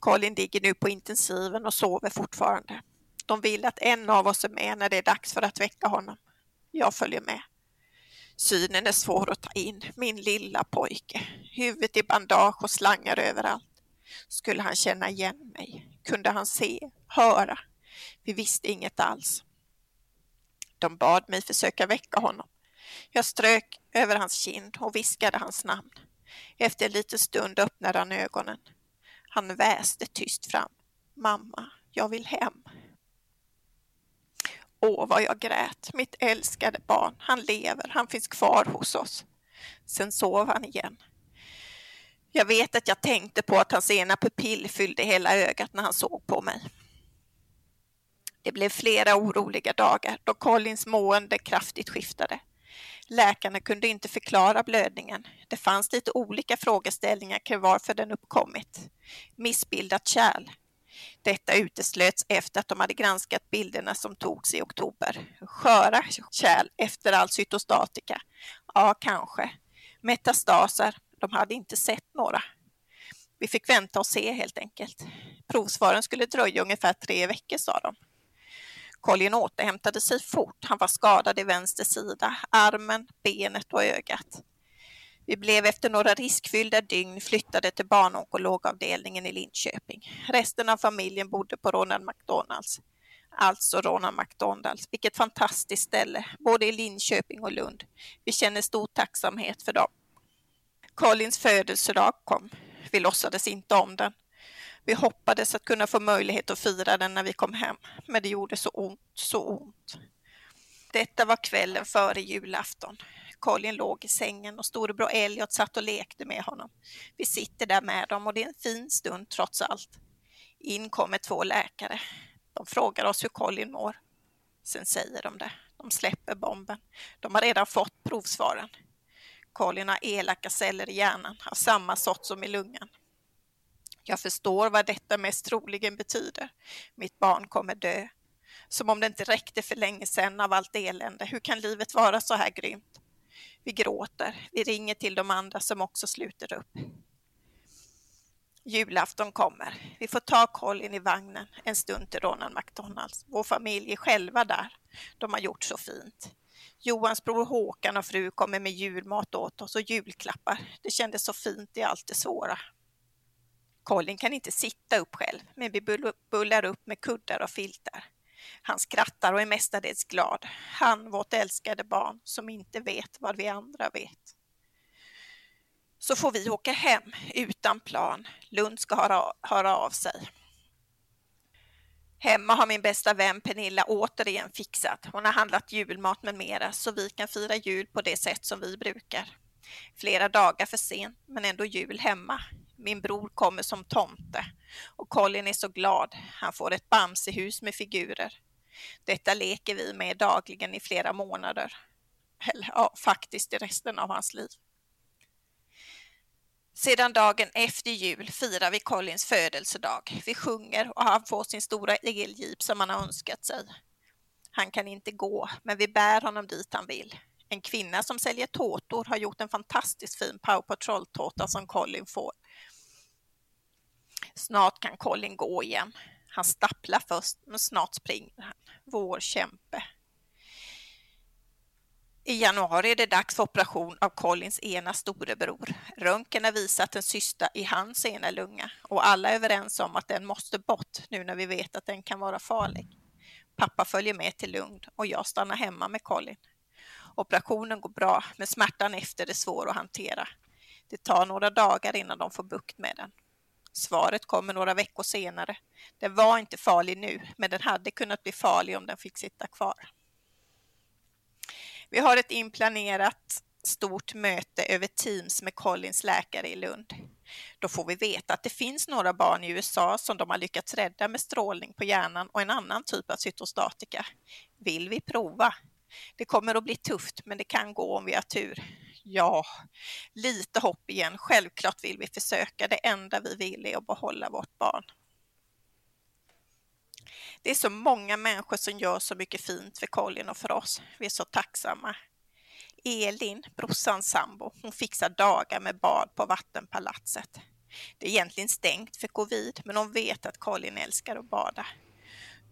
Colin ligger nu på intensiven och sover fortfarande. De vill att en av oss är med när det är dags för att väcka honom. Jag följer med. Synen är svår att ta in, min lilla pojke. Huvudet i bandage och slangar överallt. Skulle han känna igen mig? Kunde han se, höra? Vi visste inget alls. De bad mig försöka väcka honom. Jag strök över hans kind och viskade hans namn. Efter en liten stund öppnade han ögonen. Han väste tyst fram. Mamma, jag vill hem. Åh, vad jag grät. Mitt älskade barn. Han lever. Han finns kvar hos oss. Sen sov han igen. Jag vet att jag tänkte på att hans ena pupill fyllde hela ögat när han såg på mig. Det blev flera oroliga dagar då Collins mående kraftigt skiftade. Läkarna kunde inte förklara blödningen. Det fanns lite olika frågeställningar kring varför den uppkommit. Missbildat kärl. Detta uteslöts efter att de hade granskat bilderna som togs i oktober. Sköra kärl efter all cytostatika? Ja, kanske. Metastaser? De hade inte sett några. Vi fick vänta och se helt enkelt. Provsvaren skulle dröja ungefär tre veckor, sa de. Colin återhämtade sig fort. Han var skadad i vänster sida, armen, benet och ögat. Vi blev efter några riskfyllda dygn flyttade till barnonkologavdelningen i Linköping. Resten av familjen bodde på Ronald McDonalds. Alltså Ronald McDonalds. Vilket fantastiskt ställe, både i Linköping och Lund. Vi känner stor tacksamhet för dem. Collins födelsedag kom. Vi låtsades inte om den. Vi hoppades att kunna få möjlighet att fira den när vi kom hem, men det gjorde så ont, så ont. Detta var kvällen före julafton. Colin låg i sängen och storebror Elliot satt och lekte med honom. Vi sitter där med dem och det är en fin stund trots allt. In kommer två läkare. De frågar oss hur Colin mår. Sen säger de det. De släpper bomben. De har redan fått provsvaren. Colin har elaka celler i hjärnan, har samma sort som i lungan. Jag förstår vad detta mest troligen betyder. Mitt barn kommer dö. Som om det inte räckte för länge sedan av allt elände. Hur kan livet vara så här grymt? Vi gråter. Vi ringer till de andra som också sluter upp. Julafton kommer. Vi får ta Colin i vagnen en stund till Ronald McDonalds. Vår familj är själva där. De har gjort så fint. Johans bror Håkan och fru kommer med julmat åt oss och julklappar. Det kändes så fint i allt det svåra. Colin kan inte sitta upp själv, men vi bullar upp med kuddar och filtar. Han skrattar och är mestadels glad. Han, vårt älskade barn, som inte vet vad vi andra vet. Så får vi åka hem utan plan. Lund ska höra, höra av sig. Hemma har min bästa vän Pernilla återigen fixat. Hon har handlat julmat med mera så vi kan fira jul på det sätt som vi brukar. Flera dagar för sent, men ändå jul hemma. Min bror kommer som tomte och Colin är så glad. Han får ett Bamsehus med figurer. Detta leker vi med dagligen i flera månader. Eller ja, faktiskt i resten av hans liv. Sedan dagen efter jul firar vi Collins födelsedag. Vi sjunger och han får sin stora eljeep som han har önskat sig. Han kan inte gå, men vi bär honom dit han vill. En kvinna som säljer tårtor har gjort en fantastiskt fin Power Patrol-tårta som Colin får. Snart kan Colin gå igen. Han stapplar först, men snart springer han. Vår kämpe. I januari är det dags för operation av Collins ena storebror. Röntgen har visat en cysta i hans ena lunga och alla är överens om att den måste bort nu när vi vet att den kan vara farlig. Pappa följer med till Lund och jag stannar hemma med Colin. Operationen går bra, men smärtan efter är svår att hantera. Det tar några dagar innan de får bukt med den. Svaret kommer några veckor senare. Den var inte farlig nu, men den hade kunnat bli farlig om den fick sitta kvar. Vi har ett inplanerat stort möte över Teams med Collins läkare i Lund. Då får vi veta att det finns några barn i USA som de har lyckats rädda med strålning på hjärnan och en annan typ av cytostatika. Vill vi prova? Det kommer att bli tufft, men det kan gå om vi har tur. Ja, lite hopp igen. Självklart vill vi försöka. Det enda vi vill är att behålla vårt barn. Det är så många människor som gör så mycket fint för Colin och för oss. Vi är så tacksamma. Elin, brorsans sambo, hon fixar dagar med bad på Vattenpalatset. Det är egentligen stängt för covid, men hon vet att Colin älskar att bada.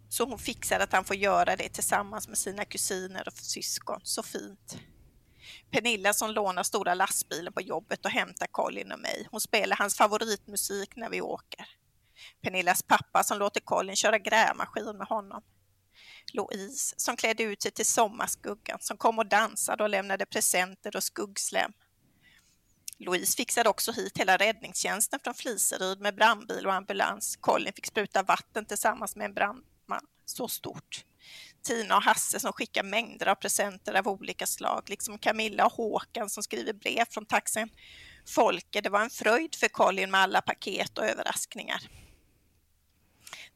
Så hon fixar att han får göra det tillsammans med sina kusiner och syskon. Så fint. Pernilla som lånar stora lastbilen på jobbet och hämtar Colin och mig. Hon spelar hans favoritmusik när vi åker. Pernillas pappa som låter Colin köra grävmaskin med honom. Louise som klädde ut sig till sommarskuggan som kom och dansade och lämnade presenter och skuggslem. Louise fixade också hit hela räddningstjänsten från Fliseryd med brandbil och ambulans. Colin fick spruta vatten tillsammans med en brandman. Så stort. Tina och Hasse som skickar mängder av presenter av olika slag, liksom Camilla och Håkan som skriver brev från taxen. Folke, det var en fröjd för Colin med alla paket och överraskningar.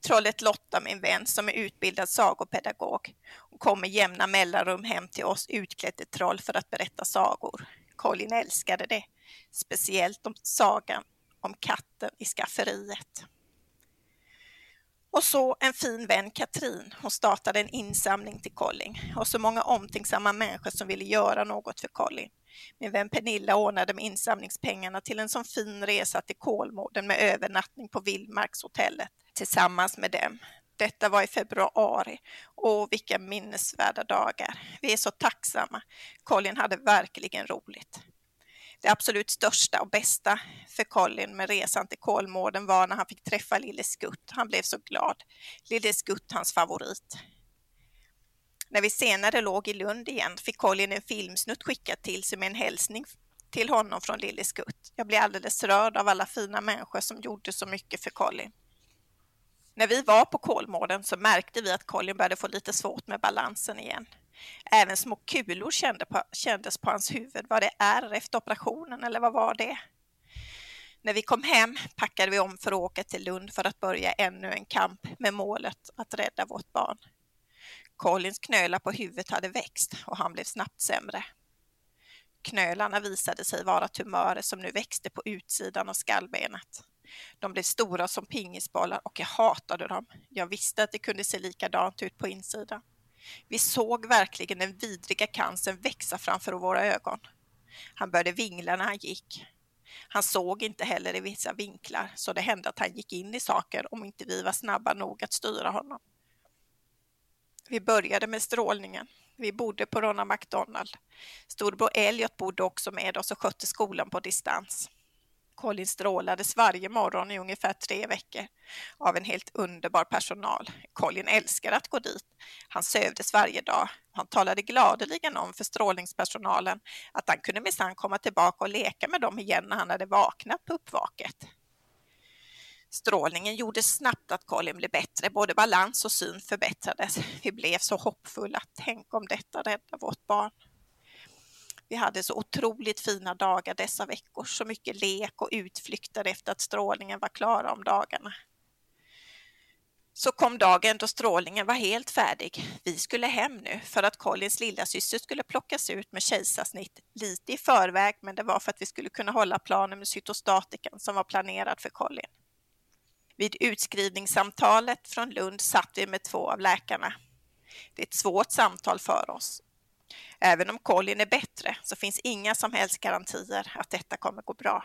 Trollet Lotta, min vän, som är utbildad sagopedagog. Hon kom med jämna mellanrum hem till oss utklädd till troll för att berätta sagor. Colin älskade det, speciellt om sagan om katten i skafferiet. Och så en fin vän, Katrin. Hon startade en insamling till Colin och så många omtänksamma människor som ville göra något för Colin. Min vän Pernilla ordnade med insamlingspengarna till en sån fin resa till Kolmården med övernattning på Vildmarkshotellet tillsammans med dem. Detta var i februari Åh, vilka minnesvärda dagar. Vi är så tacksamma. Colin hade verkligen roligt. Det absolut största och bästa för Colin med resan till Kolmården var när han fick träffa Lille Skutt. Han blev så glad. Lille Skutt, hans favorit. När vi senare låg i Lund igen fick Colin en filmsnutt skickad till sig med en hälsning till honom från Lille Skutt. Jag blev alldeles rörd av alla fina människor som gjorde så mycket för Colin. När vi var på Kolmården så märkte vi att Colin började få lite svårt med balansen igen. Även små kulor kände på, kändes på hans huvud. Var det ärr efter operationen eller vad var det? När vi kom hem packade vi om för att åka till Lund för att börja ännu en kamp med målet att rädda vårt barn. Collins knölar på huvudet hade växt och han blev snabbt sämre. Knölarna visade sig vara tumörer som nu växte på utsidan av skallbenet. De blev stora som pingisbollar och jag hatade dem. Jag visste att det kunde se likadant ut på insidan. Vi såg verkligen den vidriga cancern växa framför våra ögon. Han började vingla när han gick. Han såg inte heller i vissa vinklar, så det hände att han gick in i saker om inte vi var snabba nog att styra honom. Vi började med strålningen. Vi bodde på Ronald McDonald. Storbror Elliot bodde också med oss och skötte skolan på distans. Colin strålades varje morgon i ungefär tre veckor av en helt underbar personal. Colin älskade att gå dit. Han sövdes varje dag. Han talade gladeligen om för strålningspersonalen att han kunde minsann komma tillbaka och leka med dem igen när han hade vaknat på uppvaket. Strålningen gjorde snabbt att Colin blev bättre, både balans och syn förbättrades. Vi blev så hoppfulla. Tänk om detta räddar vårt barn. Vi hade så otroligt fina dagar dessa veckor, så mycket lek och utflykter efter att strålningen var klar om dagarna. Så kom dagen då strålningen var helt färdig. Vi skulle hem nu för att Collins lilla syster skulle plockas ut med kejsarsnitt lite i förväg, men det var för att vi skulle kunna hålla planen med cytostatikan som var planerad för Colin. Vid utskrivningssamtalet från Lund satt vi med två av läkarna. Det är ett svårt samtal för oss Även om Colin är bättre så finns inga som helst garantier att detta kommer gå bra.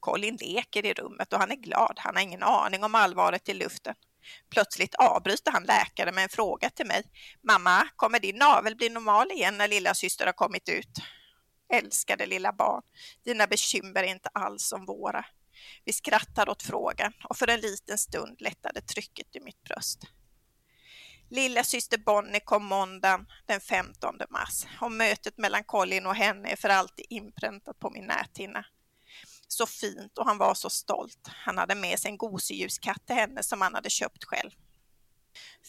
Colin leker i rummet och han är glad. Han har ingen aning om allvaret i luften. Plötsligt avbryter han läkaren med en fråga till mig. Mamma, kommer din navel bli normal igen när lilla syster har kommit ut? Älskade lilla barn, dina bekymmer är inte alls som våra. Vi skrattar åt frågan och för en liten stund lättade trycket i mitt bröst. Lilla syster Bonnie kom måndagen den 15 mars och mötet mellan Colin och henne är för alltid inpräntat på min näthinna. Så fint och han var så stolt. Han hade med sig en gosedjurskatt till henne som han hade köpt själv.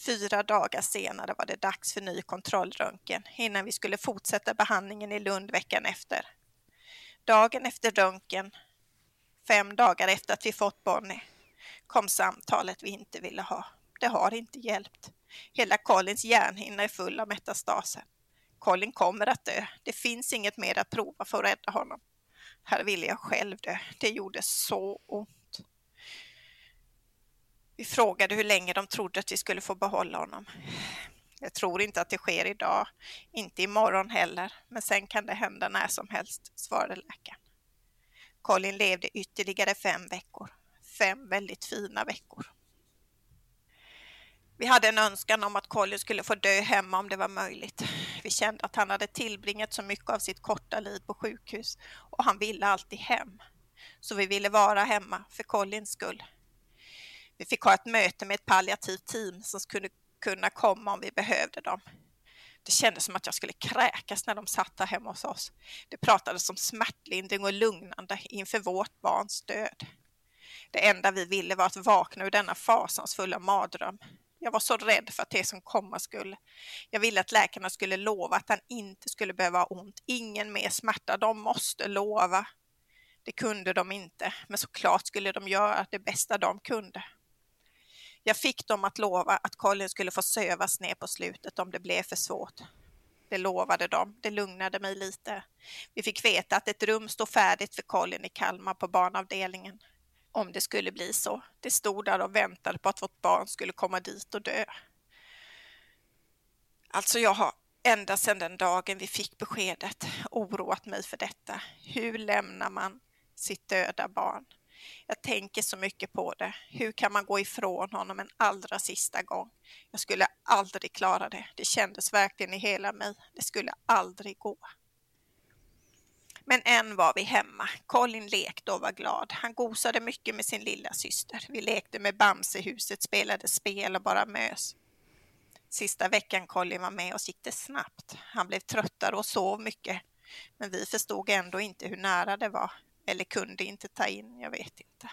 Fyra dagar senare var det dags för ny kontrollröntgen innan vi skulle fortsätta behandlingen i Lund veckan efter. Dagen efter röntgen, fem dagar efter att vi fått Bonnie, kom samtalet vi inte ville ha. Det har inte hjälpt. Hela Collins hjärnhinna är full av metastaser. Colin kommer att dö. Det finns inget mer att prova för att rädda honom. Här ville jag själv dö. Det gjorde så ont. Vi frågade hur länge de trodde att vi skulle få behålla honom. Jag tror inte att det sker idag, inte imorgon heller, men sen kan det hända när som helst, svarade läkaren. Colin levde ytterligare fem veckor. Fem väldigt fina veckor. Vi hade en önskan om att Colin skulle få dö hemma om det var möjligt. Vi kände att han hade tillbringat så mycket av sitt korta liv på sjukhus och han ville alltid hem. Så vi ville vara hemma för Collins skull. Vi fick ha ett möte med ett palliativt team som skulle kunna komma om vi behövde dem. Det kändes som att jag skulle kräkas när de satt här hemma hos oss. Det pratades om smärtlindring och lugnande inför vårt barns död. Det enda vi ville var att vakna ur denna fasansfulla mardröm. Jag var så rädd för att det som komma skulle. Jag ville att läkarna skulle lova att han inte skulle behöva ha ont. Ingen mer smärta. De måste lova. Det kunde de inte, men såklart skulle de göra det bästa de kunde. Jag fick dem att lova att Colin skulle få sövas ner på slutet om det blev för svårt. Det lovade de. Det lugnade mig lite. Vi fick veta att ett rum stod färdigt för Colin i Kalmar på barnavdelningen. Om det skulle bli så. Det stod där och väntade på att vårt barn skulle komma dit och dö. Alltså jag har ända sedan den dagen vi fick beskedet oroat mig för detta. Hur lämnar man sitt döda barn? Jag tänker så mycket på det. Hur kan man gå ifrån honom en allra sista gång? Jag skulle aldrig klara det. Det kändes verkligen i hela mig. Det skulle aldrig gå. Men än var vi hemma. Colin lekte och var glad. Han gosade mycket med sin lilla syster. Vi lekte med Bamsehuset, spelade spel och bara mös. Sista veckan Colin var med oss gick det snabbt. Han blev tröttare och sov mycket. Men vi förstod ändå inte hur nära det var. Eller kunde inte ta in, jag vet inte.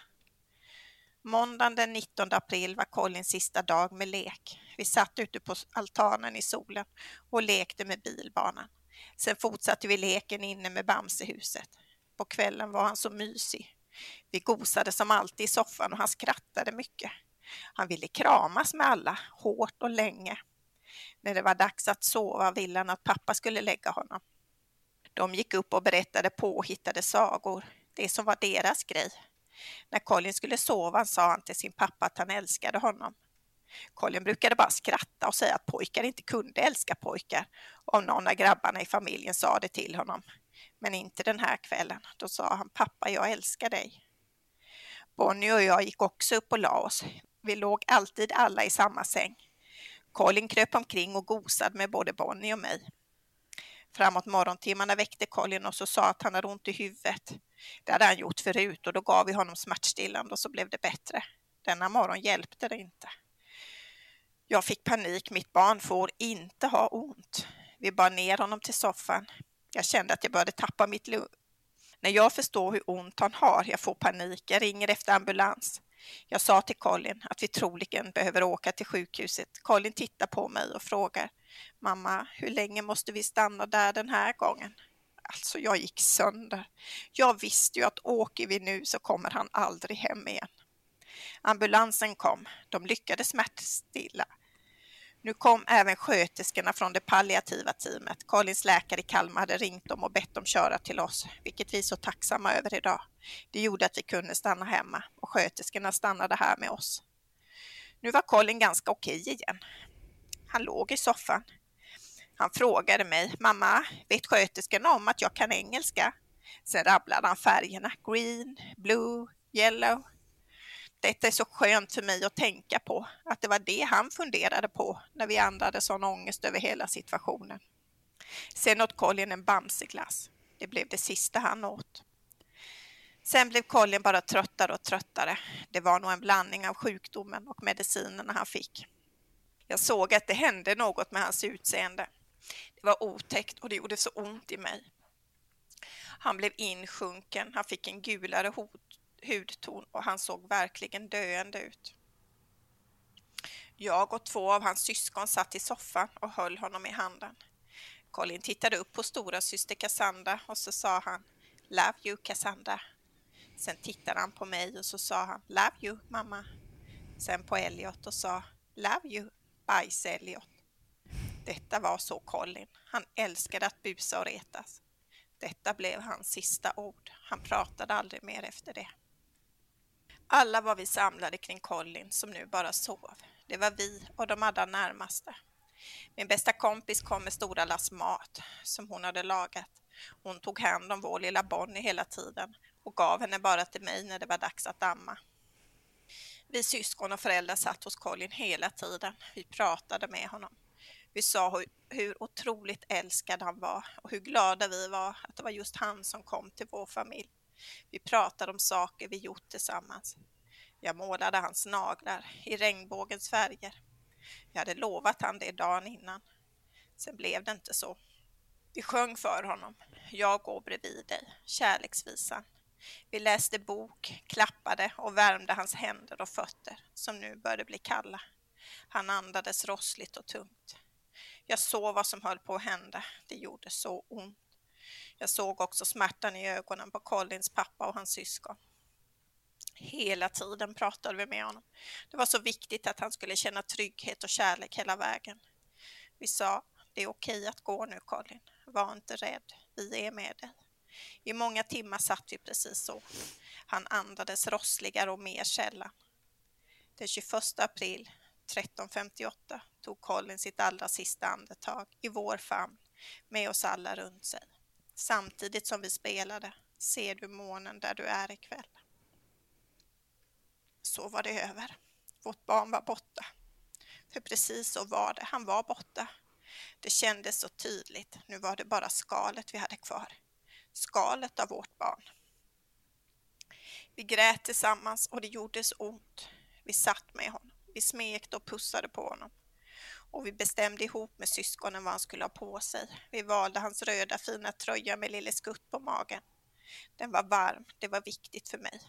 Måndagen den 19 april var Collins sista dag med lek. Vi satt ute på altanen i solen och lekte med bilbanan. Sen fortsatte vi leken inne med Bamsehuset. På kvällen var han så mysig. Vi gosade som alltid i soffan och han skrattade mycket. Han ville kramas med alla, hårt och länge. När det var dags att sova ville han att pappa skulle lägga honom. De gick upp och berättade påhittade sagor, det som var deras grej. När Colin skulle sova sa han till sin pappa att han älskade honom. Colin brukade bara skratta och säga att pojkar inte kunde älska pojkar om någon av grabbarna i familjen sa det till honom. Men inte den här kvällen. Då sa han pappa, jag älskar dig. Bonnie och jag gick också upp och la oss. Vi låg alltid alla i samma säng. Colin kröp omkring och gosade med både Bonnie och mig. Framåt morgontimmarna väckte Colin oss och sa att han hade ont i huvudet. Det hade han gjort förut och då gav vi honom smärtstillande och så blev det bättre. Denna morgon hjälpte det inte. Jag fick panik, mitt barn får inte ha ont. Vi bar ner honom till soffan. Jag kände att jag började tappa mitt lugn. När jag förstår hur ont han har, jag får panik, jag ringer efter ambulans. Jag sa till Colin att vi troligen behöver åka till sjukhuset. Colin tittar på mig och frågar Mamma, hur länge måste vi stanna där den här gången? Alltså, jag gick sönder. Jag visste ju att åker vi nu så kommer han aldrig hem igen. Ambulansen kom. De lyckades smärtstilla. Nu kom även sköterskorna från det palliativa teamet. Karlins läkare i Kalmar hade ringt dem och bett dem köra till oss, vilket vi är så tacksamma över idag. Det gjorde att vi kunde stanna hemma och sköterskorna stannade här med oss. Nu var Colin ganska okej igen. Han låg i soffan. Han frågade mig, mamma, vet sköterskorna om att jag kan engelska? Sen rabblade han färgerna, green, blue, yellow, detta är så skönt för mig att tänka på, att det var det han funderade på när vi andade sån ångest över hela situationen. Sen åt Colin en Bamseglass. Det blev det sista han åt. Sen blev Colin bara tröttare och tröttare. Det var nog en blandning av sjukdomen och medicinerna han fick. Jag såg att det hände något med hans utseende. Det var otäckt och det gjorde så ont i mig. Han blev insjunken, han fick en gulare hudton och han såg verkligen döende ut. Jag och två av hans syskon satt i soffan och höll honom i handen. Colin tittade upp på stora syster Cassandra och så sa han Love you Cassandra. Sen tittade han på mig och så sa han Love you mamma. Sen på Elliot och sa Love you bajs Elliot. Detta var så Colin. Han älskade att busa och retas. Detta blev hans sista ord. Han pratade aldrig mer efter det. Alla var vi samlade kring Colin som nu bara sov. Det var vi och de allra närmaste. Min bästa kompis kom med stora lass mat som hon hade lagat. Hon tog hand om vår lilla Bonnie hela tiden och gav henne bara till mig när det var dags att damma. Vi syskon och föräldrar satt hos Colin hela tiden. Vi pratade med honom. Vi sa hur, hur otroligt älskad han var och hur glada vi var att det var just han som kom till vår familj. Vi pratade om saker vi gjort tillsammans. Jag målade hans naglar i regnbågens färger. Jag hade lovat han det dagen innan. Sen blev det inte så. Vi sjöng för honom, Jag går bredvid dig, kärleksvisan. Vi läste bok, klappade och värmde hans händer och fötter som nu började bli kalla. Han andades rossligt och tungt. Jag såg vad som höll på att hända. Det gjorde så ont. Jag såg också smärtan i ögonen på Collins pappa och hans syskon. Hela tiden pratade vi med honom. Det var så viktigt att han skulle känna trygghet och kärlek hela vägen. Vi sa, det är okej att gå nu Colin. Var inte rädd, vi är med dig. I många timmar satt vi precis så. Han andades rossligare och mer sällan. Den 21 april 1358 tog Colin sitt allra sista andetag i vår famn med oss alla runt sig. Samtidigt som vi spelade Ser du månen där du är ikväll. Så var det över. Vårt barn var borta. För precis så var det. Han var borta. Det kändes så tydligt. Nu var det bara skalet vi hade kvar. Skalet av vårt barn. Vi grät tillsammans och det gjorde så ont. Vi satt med honom. Vi smekte och pussade på honom. Och vi bestämde ihop med syskonen vad han skulle ha på sig. Vi valde hans röda fina tröja med lille skutt på magen. Den var varm, det var viktigt för mig.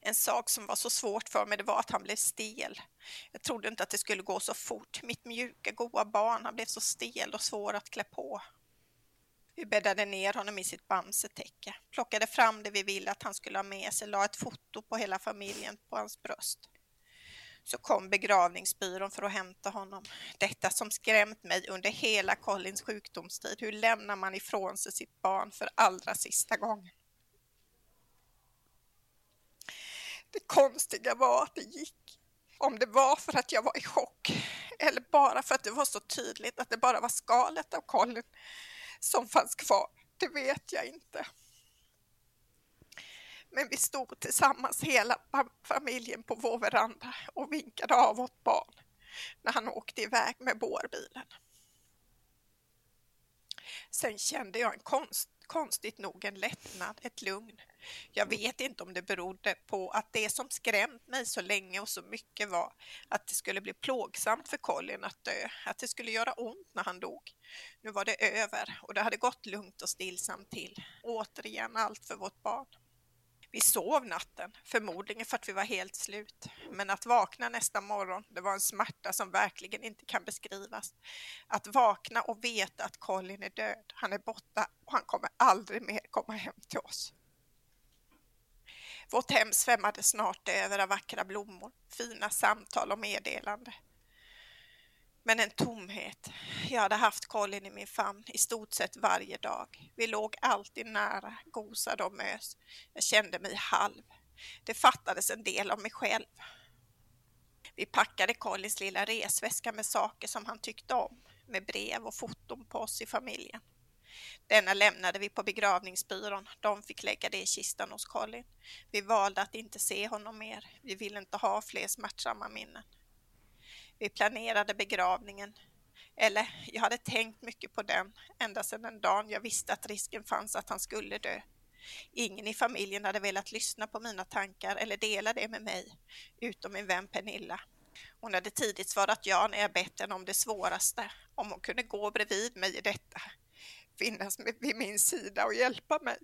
En sak som var så svårt för mig det var att han blev stel. Jag trodde inte att det skulle gå så fort. Mitt mjuka, goa barn, han blev så stel och svår att klä på. Vi bäddade ner honom i sitt bamsetäcke, plockade fram det vi ville att han skulle ha med sig, la ett foto på hela familjen på hans bröst. Så kom begravningsbyrån för att hämta honom. Detta som skrämt mig under hela Collins sjukdomstid. Hur lämnar man ifrån sig sitt barn för allra sista gången? Det konstiga var att det gick. Om det var för att jag var i chock eller bara för att det var så tydligt att det bara var skalet av Colin som fanns kvar, det vet jag inte. Men vi stod tillsammans hela familjen på vår veranda och vinkade av vårt barn när han åkte iväg med bårbilen. Sen kände jag en konst, konstigt nog en lättnad, ett lugn. Jag vet inte om det berodde på att det som skrämt mig så länge och så mycket var att det skulle bli plågsamt för Colin att dö, att det skulle göra ont när han dog. Nu var det över och det hade gått lugnt och stillsamt till. Återigen allt för vårt barn. Vi sov natten, förmodligen för att vi var helt slut. Men att vakna nästa morgon, det var en smärta som verkligen inte kan beskrivas. Att vakna och veta att Colin är död, han är borta och han kommer aldrig mer komma hem till oss. Vårt hem svämmade snart över av vackra blommor, fina samtal och meddelande. Men en tomhet. Jag hade haft Colin i min famn i stort sett varje dag. Vi låg alltid nära, gosade och mös. Jag kände mig halv. Det fattades en del av mig själv. Vi packade Collins lilla resväska med saker som han tyckte om, med brev och foton på oss i familjen. Denna lämnade vi på begravningsbyrån. De fick lägga det i kistan hos Colin. Vi valde att inte se honom mer. Vi ville inte ha fler smärtsamma minnen. Vi planerade begravningen. Eller, jag hade tänkt mycket på den ända sedan den dagen jag visste att risken fanns att han skulle dö. Ingen i familjen hade velat lyssna på mina tankar eller dela det med mig, utom min vän Pernilla. Hon hade tidigt svarat ja när jag bett henne om det svåraste, om hon kunde gå bredvid mig i detta, finnas vid min sida och hjälpa mig.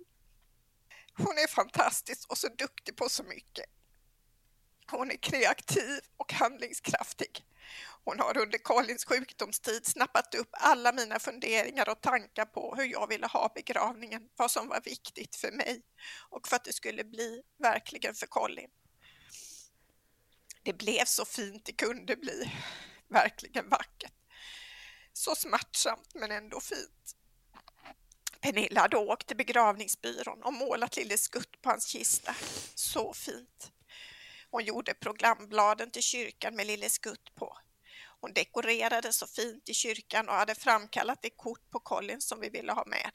Hon är fantastisk och så duktig på så mycket. Hon är kreativ och handlingskraftig. Hon har under Colins sjukdomstid snappat upp alla mina funderingar och tankar på hur jag ville ha begravningen, vad som var viktigt för mig och för att det skulle bli verkligen för Colin. Det blev så fint det kunde bli, verkligen vackert. Så smärtsamt men ändå fint. Pernilla hade åkt till begravningsbyrån och målat Lille Skutt på hans kista. Så fint. Hon gjorde programbladen till kyrkan med Lille Skutt på. Hon dekorerade så fint i kyrkan och hade framkallat det kort på Colin som vi ville ha med.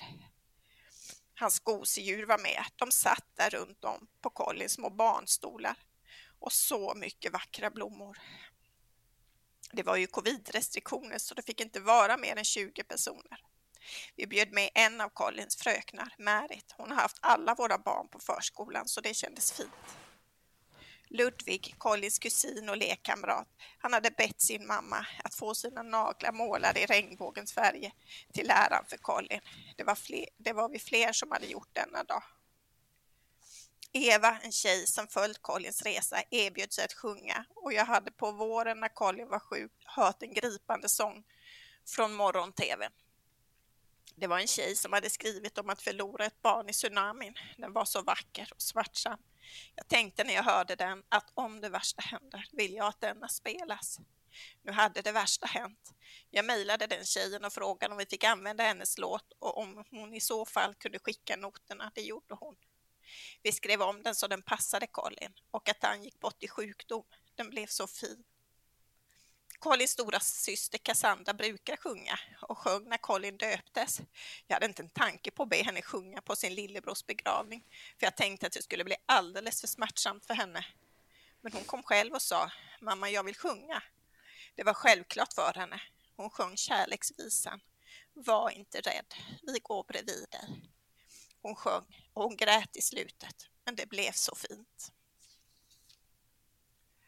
Hans gosedjur var med. De satt där runt om på Collins små barnstolar. och så mycket vackra blommor. Det var ju covidrestriktioner så det fick inte vara mer än 20 personer. Vi bjöd med en av Collins fröknar, Märit. Hon har haft alla våra barn på förskolan så det kändes fint. Ludvig, Collins kusin och lekkamrat, han hade bett sin mamma att få sina naglar målade i regnbågens färger till äran för Colin. Det var, fler, det var vi fler som hade gjort denna dag. Eva, en tjej som följt Collins resa, erbjöd sig att sjunga och jag hade på våren när Colin var sjuk hört en gripande sång från morgon-tvn. Det var en tjej som hade skrivit om att förlora ett barn i tsunamin. Den var så vacker och smärtsam. Jag tänkte när jag hörde den att om det värsta händer vill jag att denna spelas. Nu hade det värsta hänt. Jag mejlade den tjejen och frågade om vi fick använda hennes låt och om hon i så fall kunde skicka noterna. Det gjorde hon. Vi skrev om den så den passade Colin och att han gick bort i sjukdom. Den blev så fin. Colins stora syster Cassandra brukar sjunga och sjöng när Colin döptes. Jag hade inte en tanke på att be henne sjunga på sin lillebrors begravning, för jag tänkte att det skulle bli alldeles för smärtsamt för henne. Men hon kom själv och sa, mamma jag vill sjunga. Det var självklart för henne. Hon sjöng kärleksvisan. Var inte rädd, vi går bredvid dig. Hon sjöng och hon grät i slutet, men det blev så fint.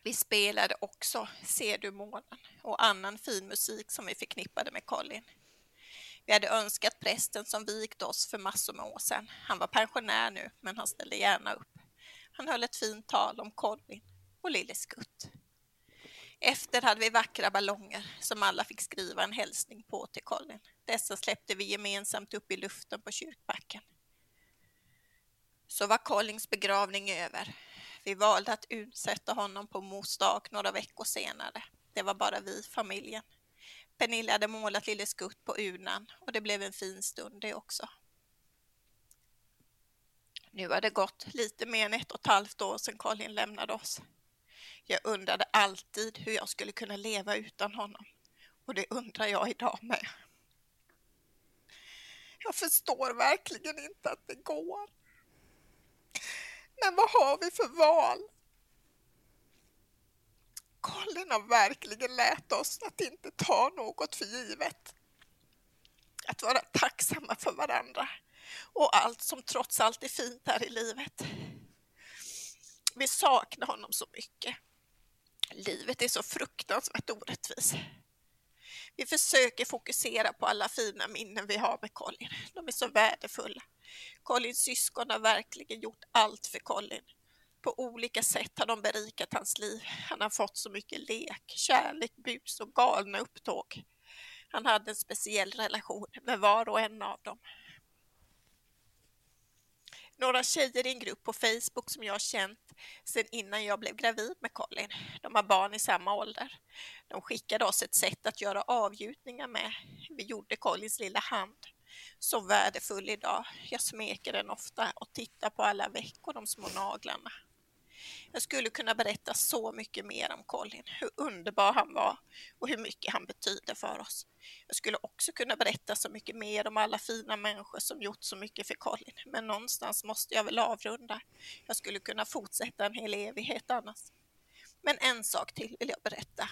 Vi spelade också Ser du månen och annan fin musik som vi förknippade med Colin. Vi hade önskat prästen som vigt oss för massor med år sedan. Han var pensionär nu, men han ställde gärna upp. Han höll ett fint tal om Colin och Lille Skutt. Efter hade vi vackra ballonger som alla fick skriva en hälsning på till Colin. Dessa släppte vi gemensamt upp i luften på kyrkbacken. Så var Collins begravning över. Vi valde att utsätta honom på mors dag några veckor senare. Det var bara vi, familjen. Pernilla hade målat Lille Skutt på urnan och det blev en fin stund det också. Nu har det gått lite mer än ett och ett halvt år sedan Colin lämnade oss. Jag undrade alltid hur jag skulle kunna leva utan honom och det undrar jag idag med. Jag förstår verkligen inte att det går. Men vad har vi för val? Colin har verkligen lärt oss att inte ta något för givet. Att vara tacksamma för varandra och allt som trots allt är fint här i livet. Vi saknar honom så mycket. Livet är så fruktansvärt orättvist. Vi försöker fokusera på alla fina minnen vi har med Colin. De är så värdefulla. Collins syskon har verkligen gjort allt för Colin. På olika sätt har de berikat hans liv. Han har fått så mycket lek, kärlek, bus och galna upptåg. Han hade en speciell relation med var och en av dem. Några tjejer i en grupp på Facebook som jag har känt sedan innan jag blev gravid med Colin. De har barn i samma ålder. De skickade oss ett sätt att göra avgjutningar med. Vi gjorde Colins lilla hand så värdefull idag. Jag smeker den ofta och tittar på alla veckor, de små naglarna. Jag skulle kunna berätta så mycket mer om Colin, hur underbar han var och hur mycket han betyder för oss. Jag skulle också kunna berätta så mycket mer om alla fina människor som gjort så mycket för Colin, men någonstans måste jag väl avrunda. Jag skulle kunna fortsätta en hel evighet annars. Men en sak till vill jag berätta.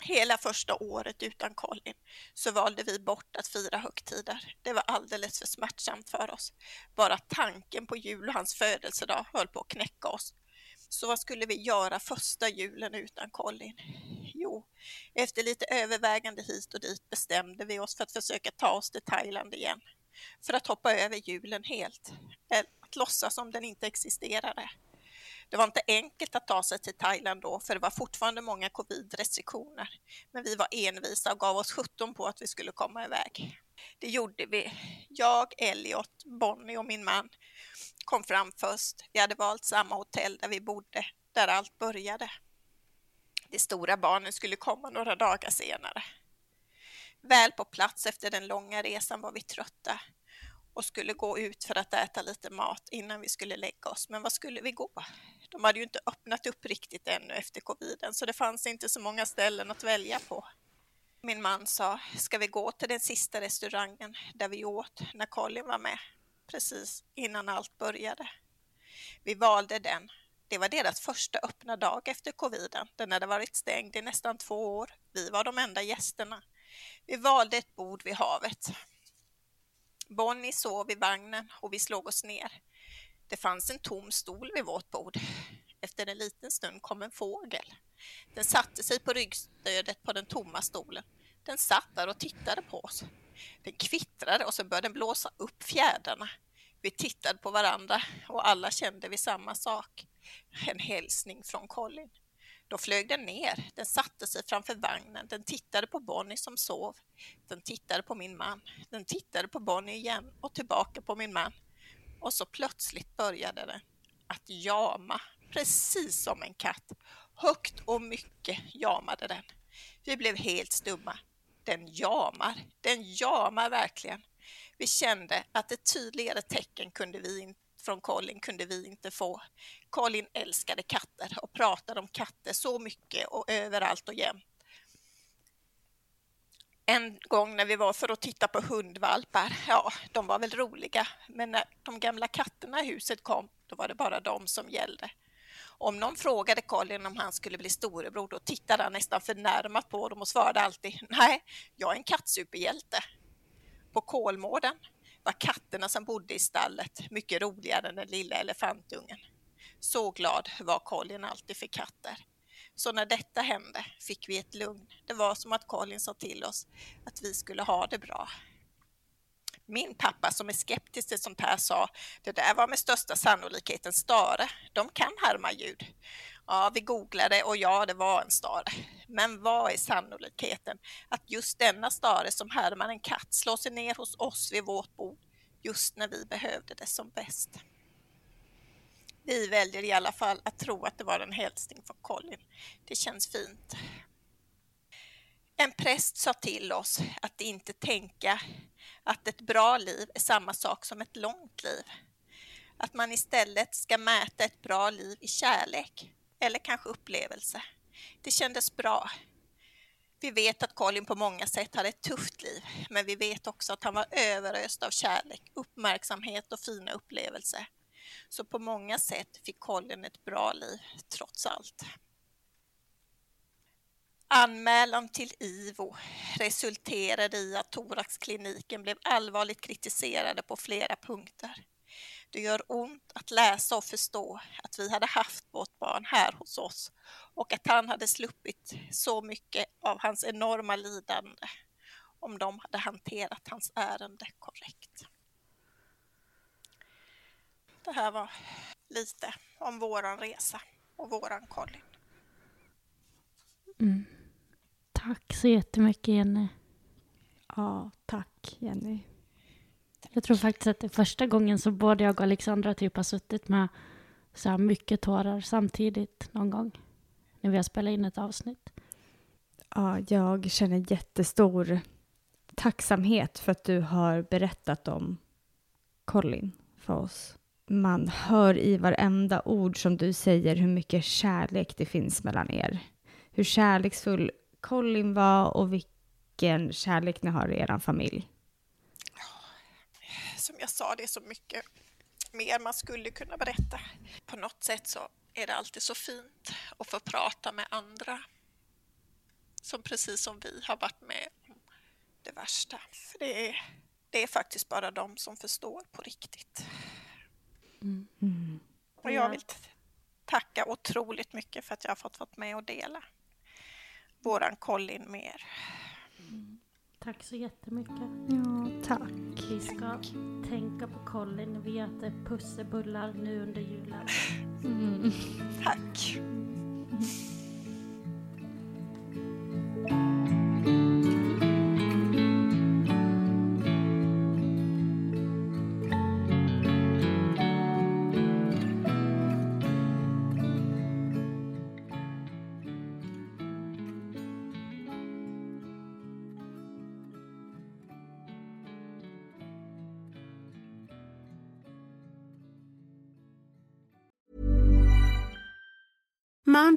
Hela första året utan Colin så valde vi bort att fira högtider. Det var alldeles för smärtsamt för oss. Bara tanken på jul och hans födelsedag höll på att knäcka oss. Så vad skulle vi göra första julen utan Colin? Jo, efter lite övervägande hit och dit bestämde vi oss för att försöka ta oss till Thailand igen. För att hoppa över julen helt. Att låtsas som den inte existerade. Det var inte enkelt att ta sig till Thailand då, för det var fortfarande många covid-restriktioner. Men vi var envisa och gav oss 17 på att vi skulle komma iväg. Det gjorde vi. Jag, Elliot, Bonnie och min man kom fram först. Vi hade valt samma hotell där vi bodde, där allt började. De stora barnen skulle komma några dagar senare. Väl på plats efter den långa resan var vi trötta och skulle gå ut för att äta lite mat innan vi skulle lägga oss. Men var skulle vi gå? De hade ju inte öppnat upp riktigt ännu efter coviden så det fanns inte så många ställen att välja på. Min man sa, ska vi gå till den sista restaurangen där vi åt när Colin var med, precis innan allt började. Vi valde den Det var deras första öppna dag efter coviden. Den hade varit stängd i nästan två år. Vi var de enda gästerna. Vi valde ett bord vid havet. Bonnie sov i vagnen och vi slog oss ner. Det fanns en tom stol vid vårt bord. Efter en liten stund kom en fågel. Den satte sig på ryggstödet på den tomma stolen. Den satt där och tittade på oss. Den kvittrade och så började den blåsa upp fjädrarna. Vi tittade på varandra och alla kände vi samma sak. En hälsning från Colin. Då flög den ner. Den satte sig framför vagnen. Den tittade på Bonnie som sov. Den tittade på min man. Den tittade på Bonnie igen och tillbaka på min man. Och så plötsligt började den att jama, precis som en katt. Högt och mycket jamade den. Vi blev helt stumma. Den jamar, den jamar verkligen. Vi kände att ett tydligare tecken kunde vi inte från Colin kunde vi inte få. Colin älskade katter och pratade om katter så mycket och överallt och jämt. En gång när vi var för att titta på hundvalpar, ja, de var väl roliga, men när de gamla katterna i huset kom, då var det bara de som gällde. Om någon frågade Colin om han skulle bli storebror, då tittade han nästan förnärmat på dem och svarade alltid, nej, jag är en kattsuperhjälte. På Kolmården var katterna som bodde i stallet mycket roligare än den lilla elefantungen. Så glad var Colin alltid för katter. Så när detta hände fick vi ett lugn. Det var som att Colin sa till oss att vi skulle ha det bra. Min pappa som är skeptisk till sånt här sa, det där var med största sannolikhet en stare. De kan härma ljud. Ja, vi googlade och ja, det var en stare. Men vad är sannolikheten att just denna stare som härmar en katt slår sig ner hos oss vid vårt bord just när vi behövde det som bäst? Vi väljer i alla fall att tro att det var en hälsning från Colin. Det känns fint. En präst sa till oss att inte tänka att ett bra liv är samma sak som ett långt liv. Att man istället ska mäta ett bra liv i kärlek eller kanske upplevelse. Det kändes bra. Vi vet att Colin på många sätt hade ett tufft liv, men vi vet också att han var överöst av kärlek, uppmärksamhet och fina upplevelser. Så på många sätt fick Colin ett bra liv, trots allt. Anmälan till IVO resulterade i att thoraxkliniken blev allvarligt kritiserade på flera punkter. Det gör ont att läsa och förstå att vi hade haft vårt barn här hos oss och att han hade sluppit så mycket av hans enorma lidande om de hade hanterat hans ärende korrekt. Det här var lite om våran resa och våran Colin. Mm. Tack så jättemycket Jenny. Ja, tack Jenny. Jag tror faktiskt att det är första gången som både jag och Alexandra typ har suttit med så här mycket tårar samtidigt någon gång. När vi har spelat in ett avsnitt. Ja, jag känner jättestor tacksamhet för att du har berättat om Colin för oss. Man hör i varenda ord som du säger hur mycket kärlek det finns mellan er. Hur kärleksfull Colin var och vilken kärlek ni har i er familj som jag sa, det är så mycket mer man skulle kunna berätta. På något sätt så är det alltid så fint att få prata med andra som precis som vi har varit med om det värsta. För det är, det är faktiskt bara de som förstår på riktigt. Mm. Mm. Och jag vill tacka otroligt mycket för att jag har fått vara med och dela våran Colin med er. Mm. Tack så jättemycket. Ja, tack. Vi ska tänka på Colin. Vi äter pussebullar nu under julen. Mm. Tack.